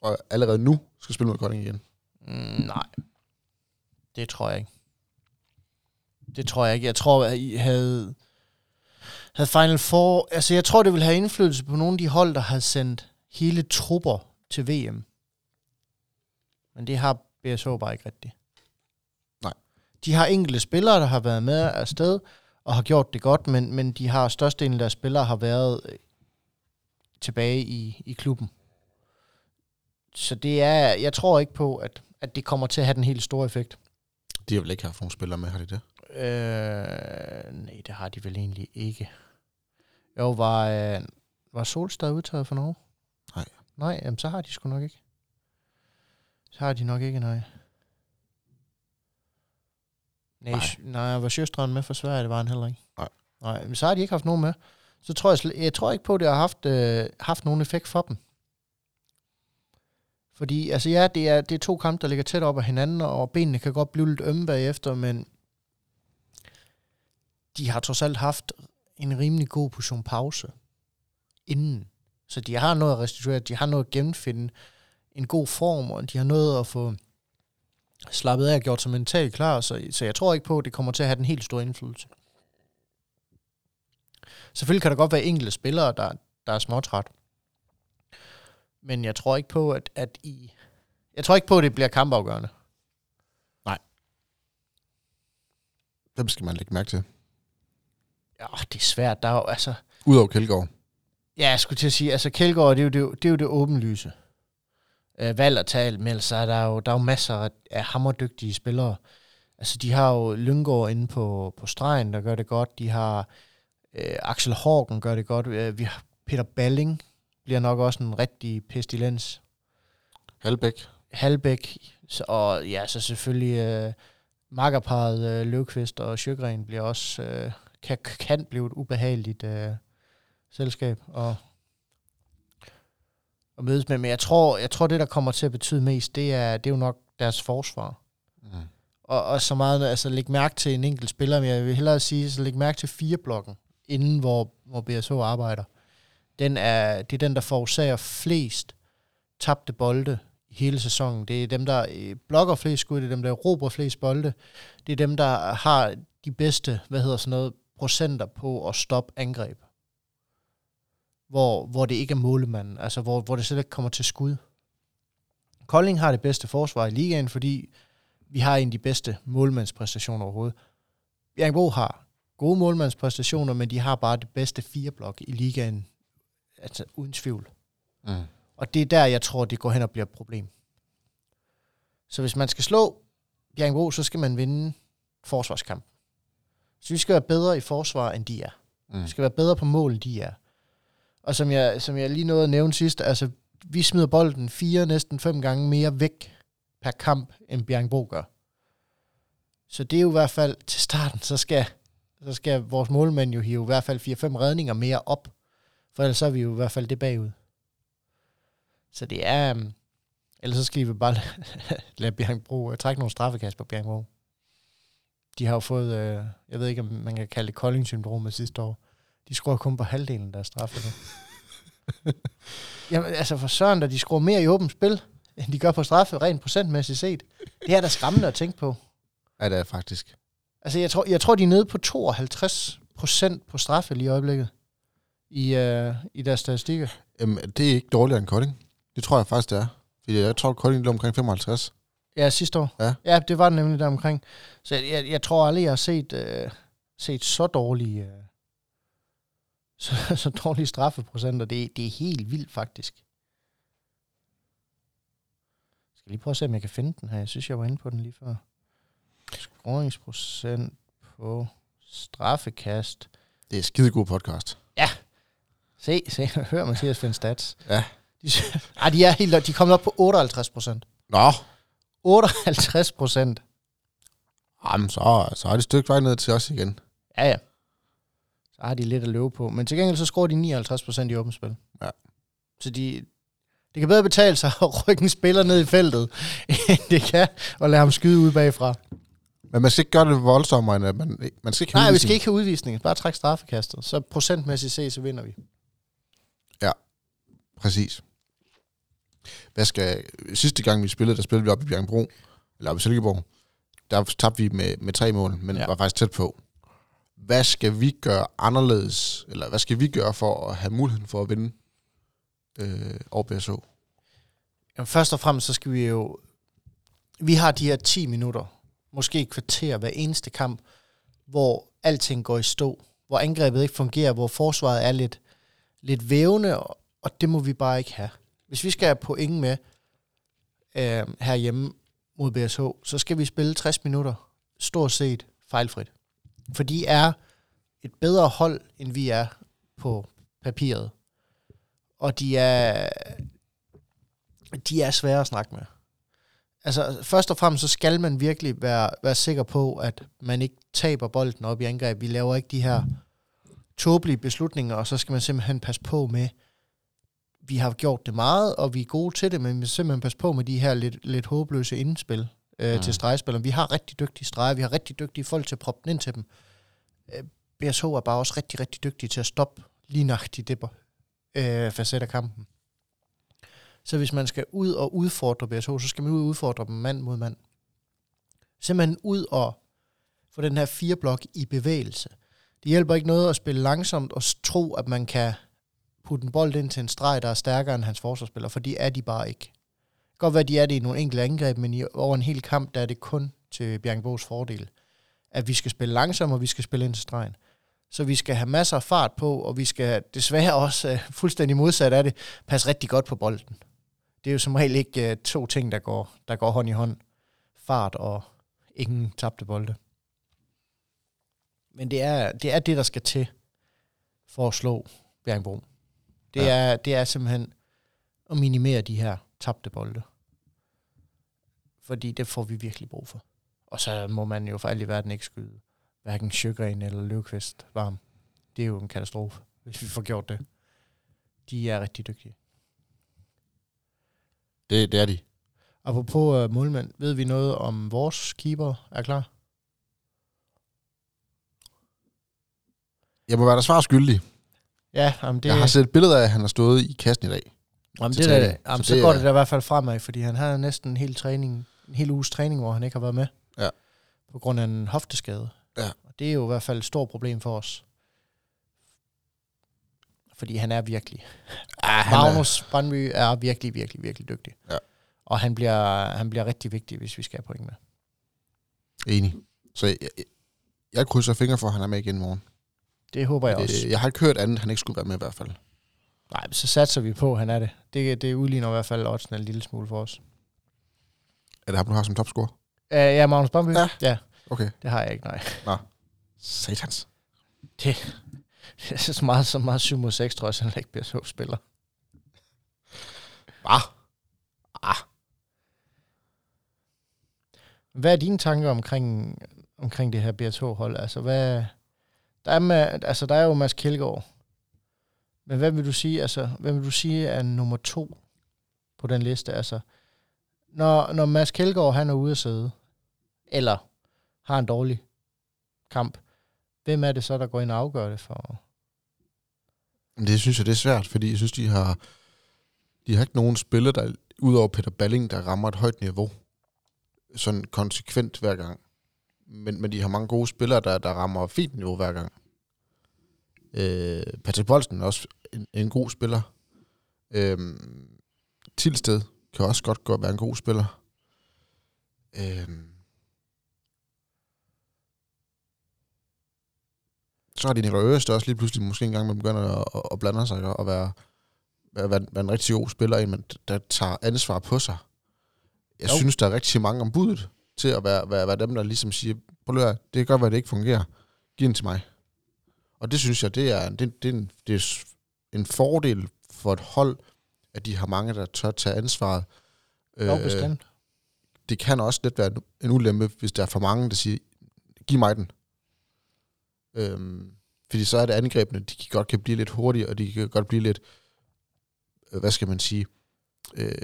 og allerede nu skal spille mod Kolding igen? Mm, nej. Det tror jeg ikke. Det tror jeg ikke. Jeg tror, at I havde, havde Final Four... Altså, jeg tror, det vil have indflydelse på nogle af de hold, der har sendt hele trupper til VM. Men det har BSH bare ikke rigtigt. Nej. De har enkelte spillere, der har været med afsted og har gjort det godt, men, men de har størstedelen af deres spillere har været øh, tilbage i, i klubben. Så det er, jeg tror ikke på, at, at det kommer til at have den helt store effekt. De har vel ikke haft nogen spillere med, har de det? Øh, nej, det har de vel egentlig ikke. Jo, var, øh, var Solstad udtaget for Norge? Nej. Nej, jamen, så har de sgu nok ikke. Så har de nok ikke, nej. Nej, Nej. nej. var Sjøstrand med for Sverige? Det var han heller ikke. Nej. Nej, men så har de ikke haft nogen med. Så tror jeg, jeg tror ikke på, at det har haft, øh, haft nogen effekt for dem. Fordi, altså ja, det er, det er to kampe, der ligger tæt op ad hinanden, og benene kan godt blive lidt ømme bagefter, men de har trods alt haft en rimelig god portion pause inden. Så de har noget at restituere, de har noget at genfinde en god form, og de har noget at få slappet af og gjort sig mentalt klar, så, så jeg tror ikke på, at det kommer til at have den helt store indflydelse. Selvfølgelig kan der godt være enkelte spillere, der, der er småtræt. Men jeg tror ikke på, at, at I... Jeg tror ikke på, at det bliver kampafgørende. Dem skal man lægge mærke til? Ja, det er svært. Der er jo, altså... Udover Kjeldgaard. Ja, jeg skulle til at sige, altså Kjeldgaard, det er jo det, det, er jo det åbenlyse. Øh, valg at tale, men så er der jo, der er jo masser af- af hammerdygtige spillere. Altså, de har jo Lyngård inde på, på stregen, der gør det godt. De har øh, Axel Hågen gør det godt. Øh, vi har Peter Balling, bliver nok også en rigtig pestilens. Halbæk. Halbæk, så, og ja, så selvfølgelig øh, makkerparet øh, Løvqvist og Sjøgren bliver også, øh, kan, kan blive et ubehageligt øh, selskab og, og mødes med. Men jeg tror, jeg tror, det, der kommer til at betyde mest, det er, det er jo nok deres forsvar. Mm. Og, og så meget, altså læg mærke til en enkelt spiller, men jeg vil hellere sige, så læg mærke til fire blokken, inden hvor, hvor BSH arbejder. Den er, det er den, der forårsager flest tabte bolde i hele sæsonen. Det er dem, der øh, blokker flest skud, det er dem, der råber flest bolde. Det er dem, der har de bedste, hvad hedder sådan noget, procenter på at stoppe angreb. Hvor, hvor det ikke er målemanden, altså hvor, hvor det slet ikke kommer til skud. Kolding har det bedste forsvar i ligaen, fordi vi har en af de bedste målmandspræstationer overhovedet. Bjergbro har gode målmandspræstationer, men de har bare det bedste fireblok i ligaen, altså uden tvivl. Mm. Og det er der, jeg tror, det går hen og bliver et problem. Så hvis man skal slå Bjergbro, så skal man vinde forsvarskamp. Så vi skal være bedre i forsvar, end de er. Mm. Vi skal være bedre på mål, end de er. Og som jeg, som jeg lige nåede at nævne sidst, altså, vi smider bolden fire, næsten fem gange mere væk per kamp, end Bjergbro gør. Så det er jo i hvert fald til starten, så skal, så skal vores målmænd jo hive i hvert fald 4-5 redninger mere op. For ellers så er vi jo i hvert fald det bagud. Så det er... Um, ellers så skal vi bare lade, Bjergbro uh, trække nogle straffekast på Bjergbro. De har jo fået, uh, jeg ved ikke om man kan kalde det Kolding-syndromet sidste år. De skruer kun på halvdelen af deres straffe nu. Jamen altså for søren, da de skruer mere i åbent spil, end de gør på straffe, rent procentmæssigt set. Det er da skræmmende at tænke på. Ja, det er faktisk. Altså, jeg tror, jeg tror de er nede på 52 procent på straffe lige i øjeblikket. I, øh, i deres statistikker. Jamen, det er ikke dårligere end Kolding. Det tror jeg faktisk, det er. Fordi jeg tror, Kolding lå omkring 55. Ja, sidste år. Ja. ja det var nemlig der omkring. Så jeg, jeg, jeg tror aldrig, jeg har set, øh, set så dårlige, øh, så, så dårlige straffeprocenter. Det, det er helt vildt, faktisk. Jeg skal lige prøve at se, om jeg kan finde den her. Jeg synes, jeg var inde på den lige før. Scoringsprocent på straffekast. Det er skide god podcast. Se, se, hør Mathias finde stats. Ja. De, ej, de er helt, de er kommet op på 58 procent. Nå, 58 procent. Jamen, så, så er det et stykke vej ned til os igen. Ja, ja. Så har de lidt at løbe på. Men til gengæld så scorer de 59 procent i åbent spil. Ja. Så de, det kan bedre betale sig at rykke en spiller ned i feltet, end det kan at lade ham skyde ud bagfra. Men man skal ikke gøre det voldsommere, end at man, man skal ikke have Nej, vi skal ikke have udvisning. Bare træk straffekastet. Så procentmæssigt set, så vinder vi. Præcis. Hvad skal... Sidste gang, vi spillede, der spillede vi op i Bjergbro, eller op i Silkeborg. Der tabte vi med, med tre mål, men Ja. var faktisk tæt på. Hvad skal vi gøre anderledes, eller hvad skal vi gøre for at have muligheden for at vinde øh, over BSO? Jamen, først og fremmest, så skal vi jo... Vi har de her 10 minutter, måske et kvarter hver eneste kamp, hvor alting går i stå, hvor angrebet ikke fungerer, hvor forsvaret er lidt, lidt vævende, og det må vi bare ikke have. Hvis vi skal have point med øh, herhjemme mod BSH, så skal vi spille 60 minutter stort set fejlfrit. For de er et bedre hold, end vi er på papiret. Og de er, de er svære at snakke med. Altså, først og fremmest, så skal man virkelig være, være sikker på, at man ikke taber bolden op i angreb. Vi laver ikke de her tåbelige beslutninger, og så skal man simpelthen passe på med, vi har gjort det meget, og vi er gode til det, men vi simpelthen passe på med de her lidt, lidt håbløse indspil øh, Mm. til stregspillere. Vi har rigtig dygtige streger, vi har rigtig dygtige folk til at proppe den ind til dem. Øh, BSH er bare også rigtig, rigtig dygtige til at stoppe lige nøjagtigt det øh, facet af kampen. Så hvis man skal ud og udfordre BSH, så skal man ud og udfordre dem mand mod mand. Simpelthen ud og få den her fire blok i bevægelse. Det hjælper ikke noget at spille langsomt og tro, at man kan putte en bold ind til en streg, der er stærkere end hans forsvarsspiller, for de er de bare ikke. Det kan godt være, de er det i nogle enkelte angreb, men i, over en hel kamp, der er det kun til Bjergbos fordel, at vi skal spille langsomt, og vi skal spille ind til stregen. Så vi skal have masser af fart på, og vi skal desværre også, uh, fuldstændig modsat af det, passe rigtig godt på bolden. Det er jo som regel ikke uh, to ting, der går, der går hånd i hånd. Fart og ingen tabte bolde. Men det er, det er det, der skal til for at slå Bjergbro. Det, Ja. er, det er simpelthen at minimere de her tabte bolde. Fordi det får vi virkelig brug for. Og så må man jo for alt i verden ikke skyde hverken Sjøgren eller Løvqvist varm. Det er jo en katastrofe, hvis vi får gjort det. De er rigtig dygtige. Det, det er de. Apropos uh, målmænd, ved vi noget om vores keeper er klar? Jeg må være der svar skyldig. Ja, jamen det. Jeg har set billeder af, at han har stået i kassen i dag. jamen det der, jamen, Så så, det går er- det da i hvert fald fremad, fordi han har næsten en hel træning, en hel uges træning, hvor han ikke har været med. Ja. På grund af en hofteskade. Ja. Og det er jo i hvert fald et stort problem for os. Fordi han er virkelig Ah, Magnus Brandby er virkelig, virkelig, virkelig dygtig. Ja. Og han bliver, han bliver rigtig vigtig, hvis vi skal have point med. er enig. Så jeg, jeg, jeg krydser fingre for, at han er med igen i morgen. Det håber jeg Jeg, også. jeg har ikke hørt andet, han ikke skulle være med i hvert fald. Nej, så satser vi på, at han er det. Det, det udligner i hvert fald oddsen en lille smule for os. Er det ham, du har som topscorer? Uh, ja, Magnus Brandby? Ja. ja. Okay. Det har jeg ikke, nej. Satans. Det, det er så meget, så meget 7 mod 6, tror jeg, så han ikke bliver så spiller. Ah. Ah. Hvad er dine tanker omkring, omkring det her BSH-hold? Altså, hvad, der, er med, altså, der er jo Mads Kjeldgaard. Men hvad vil du sige, altså, hvad vil du sige er nummer to på den liste? Altså, når, når Mads Kjeldgaard, han er ude at sidde, eller har en dårlig kamp, hvem er det så, der går ind og afgør det for? Det synes jeg, det er svært, fordi jeg synes, de har, de har ikke nogen spiller, der udover Peter Balling, der rammer et højt niveau. Sådan konsekvent hver gang. Men, men de har mange gode spillere, der, der rammer fint niveau hver gang. Øh, Patrick Bolsen er også en, en god spiller. Øh, Tilsted kan også godt godt være en god spiller. Øh, så har de Nikolaj Øres, også lige pludselig måske engang med begynder at, at, at blande sig og være, være, være, være en rigtig god spiller, en, men der tager ansvar på sig. Jeg jo. synes, der er rigtig mange om budet til at være, være, være dem, der ligesom siger, prøv at det kan godt være, det ikke fungerer. Giv den til mig. Og det synes jeg, det er, det, det er, en, det er en fordel for et hold, at de har mange, der tør tage ansvaret. Jo, bestemt. det kan også lidt være en- en ulempe, hvis der er for mange, der siger, giv mig den. Øhm, fordi så er det angrebene, de kan godt kan blive lidt hurtige, og de kan godt blive lidt, øh, hvad skal man sige, øh,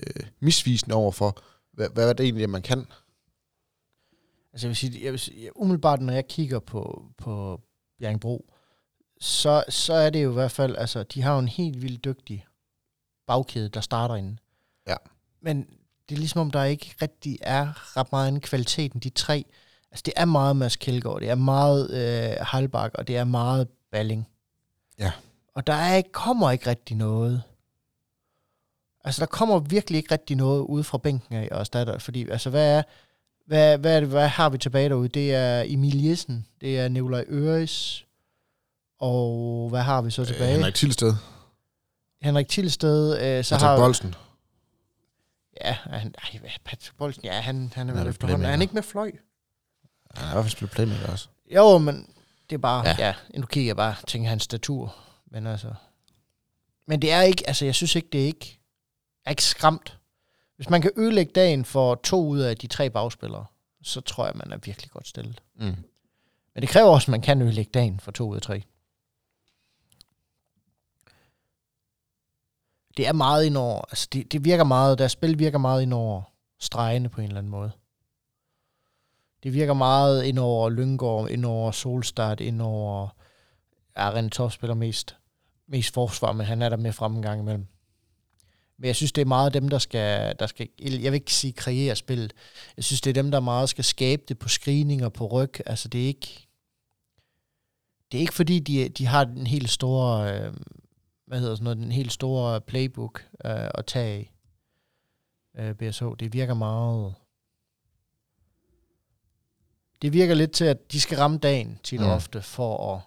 misvisende overfor, hvad, hvad er det egentlig, man kan. Altså jeg vil sige, jeg vil sige umiddelbart, når jeg kigger på, på Bjerringbro, så, så er det jo i hvert fald, altså de har jo en helt vildt dygtig bagkæde, der starter inden. Ja. Men det er ligesom om, der ikke rigtig er ret meget anden kvalitet end de tre. Altså det er meget Mads Kjeldgaard, det er meget øh, Halbak, og det er meget Balling. Ja. Og der er ikke, kommer ikke rigtig noget. Altså der kommer virkelig ikke rigtig noget ude fra bænken af og erstatter, fordi altså hvad er, hvad, hvad, hvad har vi tilbage derude? Det er Emil Jessen, det er Nikolaj Øres, og hvad har vi så tilbage? Øh, Henrik Tilsted, Henrik Tilsted, øh, så Patrick har Bolsen. Ja, han, ej, Patrick Bolsen, ja, han, han er Han vel er efterhånden. Er han ikke med fløj? Han har i hvert fald spillet playmaker også. Jo, men det er bare, Ja. ja, nu kigger jeg bare, tænker hans statur. Men altså, men det er ikke, altså jeg synes ikke, det er ikke, er ikke skræmt. Hvis man kan ødelægge dagen for to ud af de tre bagspillere, så tror jeg, man er virkelig godt stillet. Mm. Men det kræver også, at man kan ødelægge dagen for to ud af tre. Det er meget ind over, altså det, det virker meget, deres spil virker meget ind over stregene på en eller anden måde. Det virker meget ind over Lyngård, ind over Solstad, ind over... Ja, René spiller mest, mest forsvar, men han er der med frem en gang imellem. Men jeg synes, det er meget dem, der skal, der skal... Jeg vil ikke sige kreere spillet. Jeg synes, det er dem, der meget skal skabe det på screeninger, på ryg. Altså, det er ikke... Det er ikke fordi, de, de har den helt store... Øh, hvad hedder sådan noget, den helt store playbook øh, at tage af. Øh, BSH. Det virker meget... Det virker lidt til, at de skal ramme dagen tit og Mm. ofte for at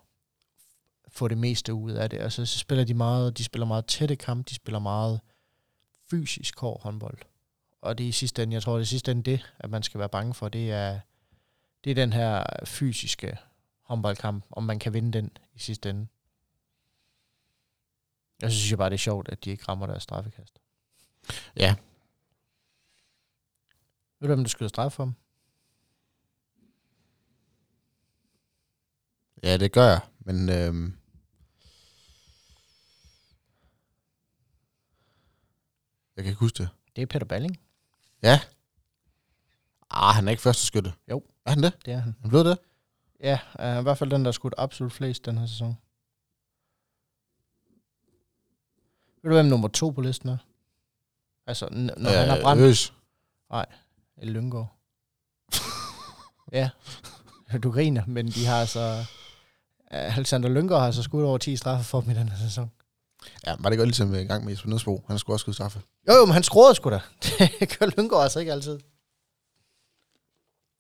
få det meste ud af det. Og så, så spiller de meget, de spiller meget tætte kamp, de spiller meget fysisk hård håndbold. Og det er i sidste ende, jeg tror det er i sidste ende det, at man skal være bange for, det er, det er den her fysiske håndboldkamp, om man kan vinde den i sidste ende. Jeg synes jeg bare, det er sjovt, at de ikke rammer deres straffekast. Ja. Ved du, hvem du skyder straf for? Ja, det gør jeg, men øhm, jeg kan ikke huske det. Det er Peter Balling. Ah, han er ikke første skytte. Jo. Er han det? Det er han. Han blev det? Ja, uh, i hvert fald den, der har skudt absolut flest den her sæson. Ved du, hvem nummer to på listen er? Altså, n- når øh, han har brændt Øs. El Lyngård. ja, du griner, men de har altså... Uh, Alexander Lyngård har altså skudt over 10 straffe for dem i den her sæson. Ja, var det godt ligesom i gang med Jesper Nødsbo. Han skulle også skyde straffe. Jo, jo, men han scorede sgu da. Det gør Lyngård altså ikke altid.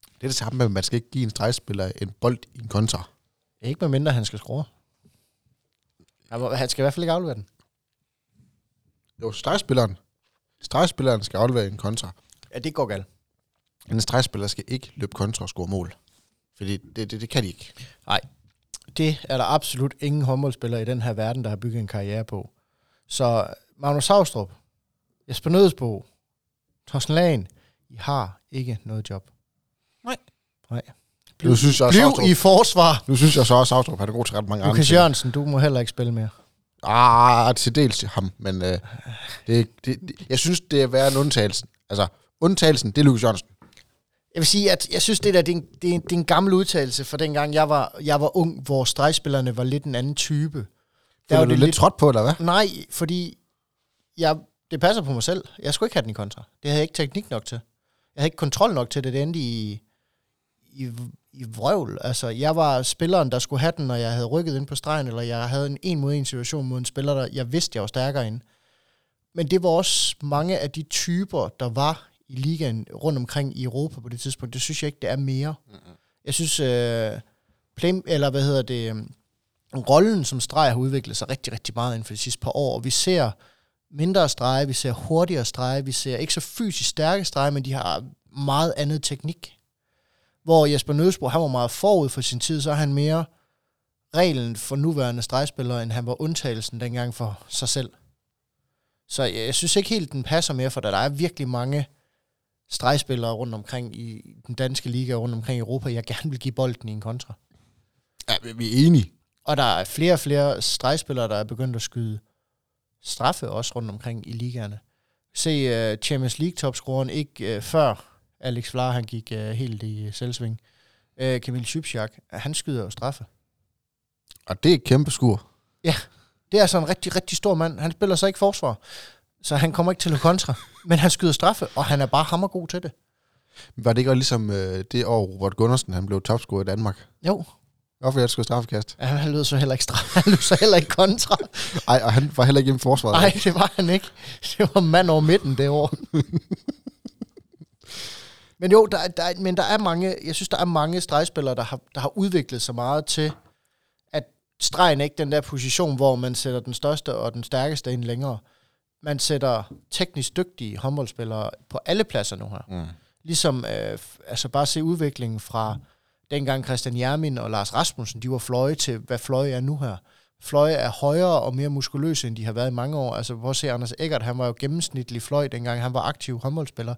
Det er det samme med, at man skal ikke give en stregspiller en bold i en kontra. Ikke med mindre, han skal score. Han, skal i hvert fald ikke aflevere den. Jo, stregspilleren. Stregspilleren skal aflevere en kontra. Ja, det går galt. En stregspiller skal ikke løbe kontra og score mål. Fordi det, det, det kan de ikke. Det er der absolut ingen håndboldspillere i den her verden, der har bygget en karriere på. Så Magnus Saustrup, Jesper Nødsbo, Thorsten Lagen, I har ikke noget job. Nej. Nej. Nu synes jeg, Bliv Saustrup- i forsvar. Nu synes jeg så også, at Saustrup han er god til ret mange andre Lukas ting. Jørgensen, du må heller ikke spille mere. Ah, til dels til ham, men øh, det, det, det, jeg synes, det er værre end undtagelsen. Altså, undtagelsen, det er Lukas Jørgensen. Jeg vil sige, at jeg synes, det der det er, en, det er, en, det er en gammel udtalelse fra dengang, jeg var, jeg var ung, hvor stregspillerne var lidt en anden type. Der var du det lidt lidt- trådt på, eller hvad? Nej, fordi jeg, det passer på mig selv. Jeg skulle ikke have den i kontra. Det havde jeg ikke teknik nok til. Jeg havde ikke kontrol nok til det. Det endte i, i, i vrøvl. Altså, jeg var spilleren, der skulle have den, når jeg havde rykket ind på stregen, eller jeg havde en en mod en situation mod en spiller, der jeg vidste, jeg var stærkere end. Men det var også mange af de typer, der var i ligaen rundt omkring i Europa på det tidspunkt. Det synes jeg ikke, det er mere. Mm-hmm. Jeg synes, øh, play, eller hvad hedder det, øh, rollen som streg har udviklet sig rigtig, rigtig meget inden for de sidste par år, og vi ser mindre strege, vi ser hurtigere strege, vi ser ikke så fysisk stærke strege, men de har meget andet teknik. Hvor Jesper Nødsbro, han var meget forud for sin tid, så er han mere reglen for nuværende stregspillere, end han var undtagelsen dengang for sig selv. Så jeg, jeg synes ikke helt, den passer mere, for der er virkelig mange stregspillere rundt omkring i den danske liga og rundt omkring i Europa, jeg gerne vil give bolden i en kontra. Ja, vi- er enige. Og der er flere og flere stregspillere, der er begyndt at skyde straffe også rundt omkring i ligaerne. Se uh, Champions League topscoren ikke uh, før Alex Vlar, han gik uh, helt i selvsving. Uh, Kamil Schybchak, han skyder jo straffe. Og det er et kæmpe skur. Det er altså en rigtig, rigtig stor mand. Han spiller så ikke forsvar, så han kommer ikke til at kontra. Men han skyder straffe, og han er bare hammergod til det. Var det ikke også ligesom øh, det år, Robert Gundersen han blev topscorer i Danmark? Jo, Hvorfor jeg skulle straffekast? ja, han lød så heller ikke straffe. Han lød så heller ikke kontra. Ej, og han var heller ikke hjemme i forsvaret. Nej, det var han ikke. Det var mand over midten det år. men jo, der, er- der, er- men der er mange, jeg synes, der er mange stregspillere, der har, der har udviklet sig meget til, at stregen er ikke den der position, hvor man sætter den største og den stærkeste ind længere. Man sætter teknisk dygtige håndboldspillere på alle pladser nu her. Mm. Ligesom, øh, altså bare se udviklingen fra dengang Christian Jermin og Lars Rasmussen, de var fløje til, hvad fløje er nu her. Fløje er højere og mere muskuløse, end de har været i mange år. Altså, hvor se Anders Eggert, han var jo gennemsnitlig fløj, dengang han var aktiv håndboldspiller.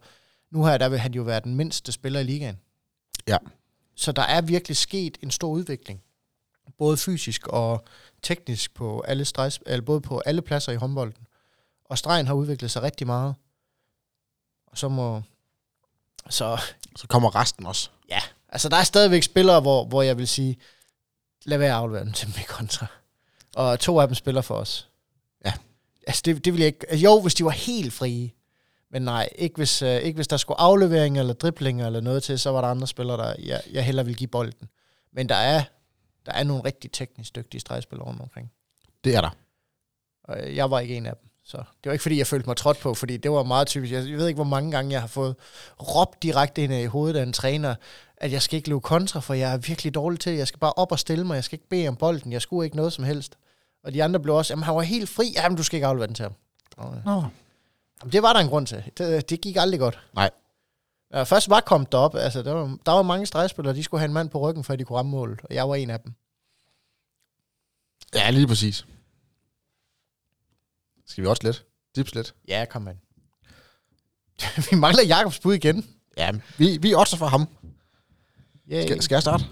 Nu her, der vil han jo være den mindste spiller i ligaen. Ja. Så der er virkelig sket en stor udvikling. Både fysisk og teknisk på alle stregs, eller både på alle pladser i håndbolden. Og stregen har udviklet sig rigtig meget. Og så må... Så Så kommer resten også. Ja, altså der er stadigvæk spillere, hvor, hvor jeg vil sige, lad være at aflevere dem til dem i kontra. Og to af dem spiller for os. Ja. Altså det, det vil jeg ikke... Altså, jo, hvis de var helt frie. Men nej, ikke hvis, uh, ikke hvis der skulle afleveringer eller driblinger eller noget til, så var der andre spillere, der jeg, jeg hellere vil give bolden. Men der er, der er nogle rigtig teknisk dygtige stregspillere rundt omkring. Det er der. Og øh, jeg var ikke en af dem. Så det var ikke, fordi jeg følte mig trådt på, fordi det var meget typisk. Jeg ved ikke, hvor mange gange jeg har fået råbt direkte ind i hovedet af en træner, at jeg skal ikke løbe kontra, for jeg er virkelig dårlig til det. Jeg skal bare op og stille mig. Jeg skal ikke bede om bolden. Jeg skulle ikke noget som helst. Og de andre blev også, jamen han var helt fri. Jamen du skal ikke aflevere den til ham. Og, Nå. Jamen, det var der en grund til. Det, det gik aldrig godt. Nej. Ja, først var kommet derop. Altså, der, var, der var mange stregspillere, de skulle have en mand på ryggen, før de kunne ramme målet. Og jeg var en af dem. Ja, lige præcis. Skal vi også lidt? Dips lidt? Ja, kom man. Vi mangler Jakobs bud igen. Ja, vi, vi er også for ham. Yeah. Skal, skal jeg starte?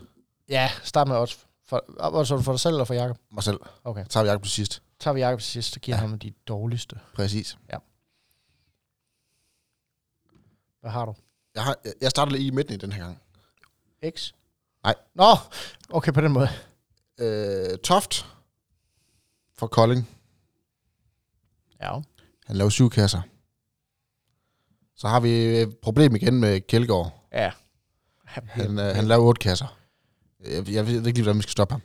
Ja, start med odds. For, odds for dig selv eller for Jakob? Mig selv. Okay. Tager vi Jacob til sidst. Tager vi Jakob til sidst, så giver Ja. ja. ham de dårligste. Præcis. Hvad har du? Jeg, har, jeg starter lige i midten i den her gang. X? Nej. Nå, okay på den måde. Øh, Toft for Kolding. Ja. Han laver syv kasser. Så har vi et problem igen med Kjeldgaard. Ja. Han, øh, han laver otte kasser. Jeg, jeg ved ikke lige, hvordan vi skal stoppe ham.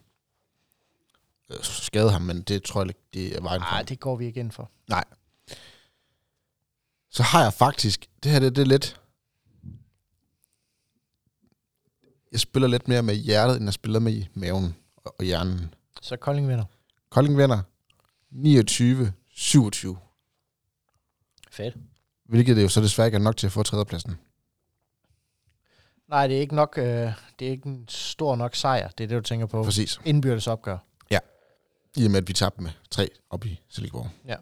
Øh, Skade ham, men det tror jeg ikke, det er vejen. Nej, det går vi ikke ind for. Så har jeg faktisk, det her det, det er lidt, jeg spiller lidt mere med hjertet, end jeg spiller med maven og, hjernen. Så Kolding vinder. Kolding vinder 29-27, Fedt. hvilket det jo så desværre ikke er nok til at få tredjepladsen. Nej, det er ikke nok, øh, det er ikke en stor nok sejr. Det er det, du tænker på. Præcis. Indbyrdes opgør. I og med, at vi tabte med tre op i Silkeborg. Ja.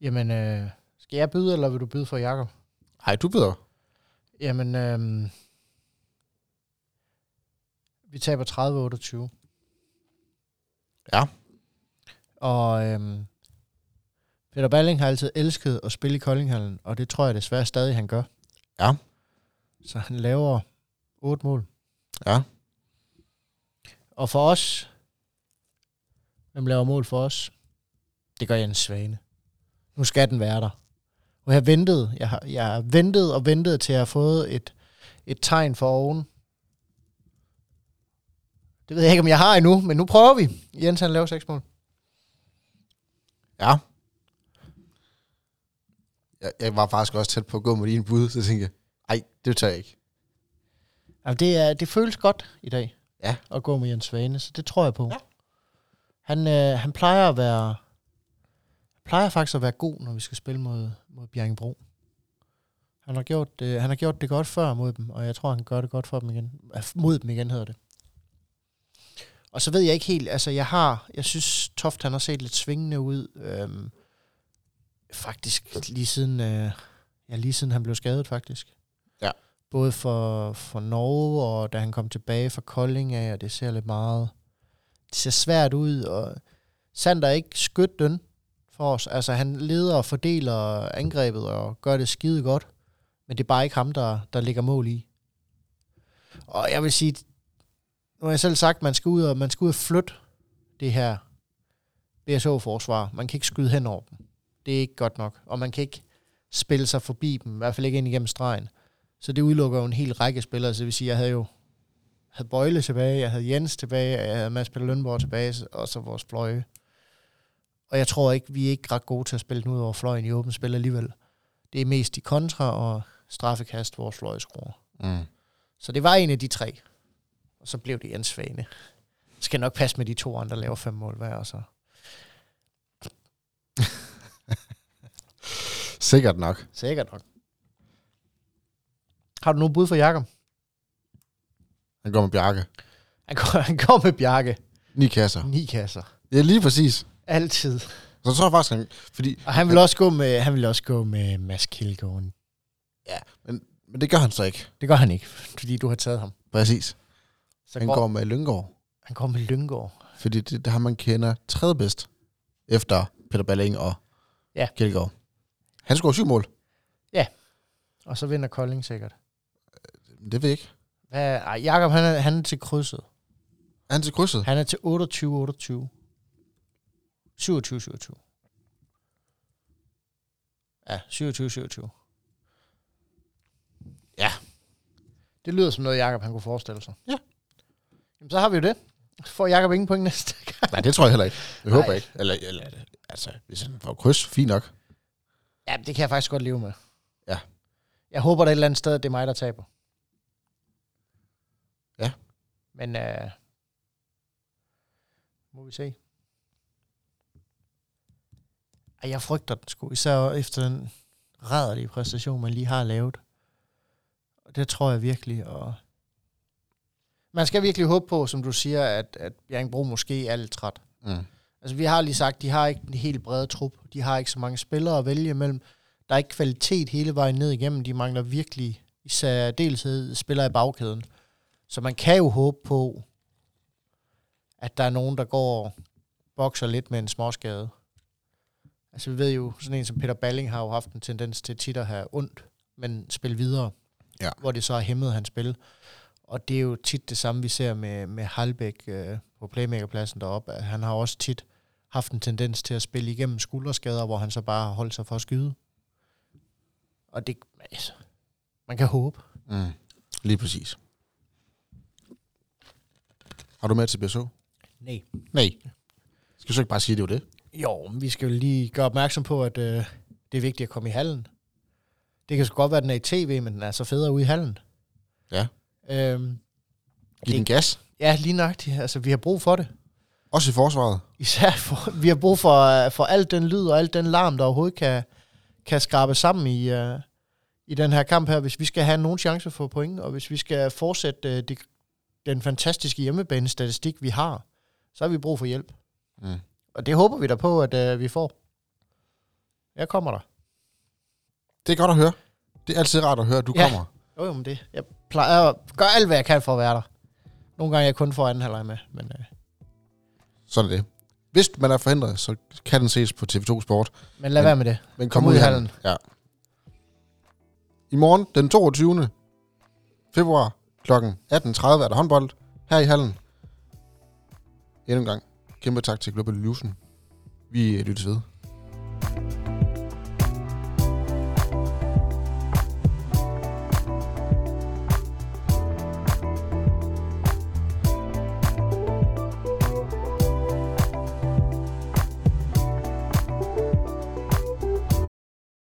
Jamen, øh, skal jeg byde, eller vil du byde for Jakob? Ej, du ved Jamen, øh, vi taber 30-28. Ja. Og øh, Peter Balling har altid elsket at spille i Koldinghallen, og det tror jeg desværre stadig, han gør. Ja. Så han laver otte mål. Ja. Og for os, hvem laver mål for os? Det gør Jens Svane. Nu skal den være der. Og jeg har ventet, jeg har, jeg har ventet og ventet til at have fået et, et tegn for oven. Det ved jeg ikke, om jeg har endnu, men nu prøver vi. Jens han laver seks mål. Ja. Jeg, jeg var faktisk også tæt på at gå med din bud, så jeg tænkte, ej, det tager jeg ikke. Jamen, det, er, det føles godt i dag. Ja. At gå med Jens Svane, så det tror jeg på. Ja. Han, øh, han plejer at være plejer faktisk at være god, når vi skal spille mod, mod Bjerringbro. Han har, gjort det, han har gjort det godt før mod dem, og jeg tror, han gøre det godt for dem igen. Øh, Mod dem igen hedder det. Og så ved jeg ikke helt, altså jeg har, jeg synes Toft han har set lidt svingende ud, øhm, faktisk lige siden, øh, ja lige siden han blev skadet faktisk. Ja. Både for, for Norge, og da han kom tilbage fra Kolding af, og det ser lidt meget, det ser svært ud, og Sander er ikke skødt den for os. Altså han leder og fordeler angrebet og gør det skide godt, men det er bare ikke ham, der, der ligger mål i. Og jeg vil sige, nu har jeg selv sagt, man skal ud og, man skal ud og flytte det her BSO-forsvar. Man kan ikke skyde hen over dem. Det er ikke godt nok. Og man kan ikke spille sig forbi dem, i hvert fald ikke ind igennem stregen. Så det udelukker jo en hel række spillere. Så det vil sige, jeg havde jo havde Bøjle tilbage, jeg havde Jens tilbage, jeg havde Mads Peter Lønborg tilbage, og så vores fløje. Og jeg tror ikke, vi er ikke ret gode til at spille den ud over fløjen i åbent spil alligevel. Det er mest i kontra og straffekast, vores fløje skruer. Mm. Så det var en af de tre. Og så blev det Jens Svane. Skal nok passe med de to andre, der laver fem mål hver, og så Sikkert nok. sikkert nok. Har du nogen bud for Jakob? Han går med Bjarke. Han går, han går med Bjarke. Ni kasser. Ni kasser. Ja, lige præcis. Altid. Så tror jeg faktisk, han, fordi, Og han vil også gå med, han vil også gå med Mads Kildgaard. men det gør han så ikke. Det gør han ikke, fordi du har taget ham. Præcis. Så Han går, går med Lyngård. han går med Lyngård. Fordi det, det har man kender tredje bedst. Efter Peter Balling og Ja. Kjeldgaard. Han scorer syv mål. Og så vinder Kolding sikkert. Det ved jeg ikke. Hvad, ej, Jakob, han er, han er til krydset. Er han til krydset? Han er til 28, 28. 27, 27. Ja, 27, 27. Ja. Det lyder som noget, Jakob han kunne forestille sig. Ja. Jamen, så har vi jo det. Så får Jakob ingen point næste gang. Nej, det tror jeg heller ikke. Jeg Nej. håber ikke. Eller, eller, altså, hvis han får kryds, fint nok. Ja, det kan jeg faktisk godt leve med. Ja. Jeg håber, er et eller andet sted, at det er mig, der taber. Ja. Men, øh, må vi se. Ej, jeg frygter den sgu, især efter den rædderlige præstation, man lige har lavet. Og det tror jeg virkelig, og man skal virkelig håbe på, som du siger, at, at Bjerringbro måske er lidt træt. Mm. Altså, vi har lige sagt, de har ikke en helt brede trup. De har ikke så mange spillere at vælge imellem. Der er ikke kvalitet hele vejen ned igennem. De mangler virkelig i særdeleshed spillere i bagkæden. Så man kan jo håbe på, at der er nogen, der går og bokser lidt med en småskade. Altså, vi ved jo, sådan en som Peter Balling har jo haft en tendens til tit at have ondt, men spille videre. Ja. Hvor det så har hæmmet hans spil. Og det er jo tit det samme, vi ser med, med Halbæk øh, på playmakerpladsen deroppe. Han har også tit haft en tendens til at spille igennem skulderskader, hvor han så bare har holdt sig for at skyde. Og det, altså, man kan håbe. Mm. Lige præcis. Har du med til BSO? Nej. Nej. Skal du så ikke bare sige, at det var det? Jo, men vi skal jo lige gøre opmærksom på, at øh, det er vigtigt at komme i hallen. Det kan sgu godt være, at den er i tv, men den er så federe ude i hallen. Ja. Øhm, Giv den gas. ja, lige nøjagtigt. Altså, vi har brug for det. Også i forsvaret. Især for, vi har brug for, for alt den lyd og alt den larm, der overhovedet kan, kan skrabe sammen i, uh, i den her kamp her, hvis vi skal have nogen chance for point, og hvis vi skal fortsætte uh, det, den fantastiske hjemmebanestatistik, vi har, så har vi brug for hjælp. Mm. Og det håber vi da på, at uh, vi får. Jeg kommer der. Det er godt at høre. Det er altid rart at høre, at du Ja. kommer. Jo, jo, men det. Jeg plejer at gøre alt, hvad jeg kan for at være der. Nogle gange er jeg kun får anden halvleg med, men uh, Sådan er det. Hvis man er forhindret, så kan den ses på TV2 Sport. men lad Men- være med det. Men Kom ud i hallen. Ja. I morgen, den 22. februar kl. 18.30 er der håndbold her i hallen. Endnu en gang. Kæmpe tak til Global Illusion. Vi lyttes ved.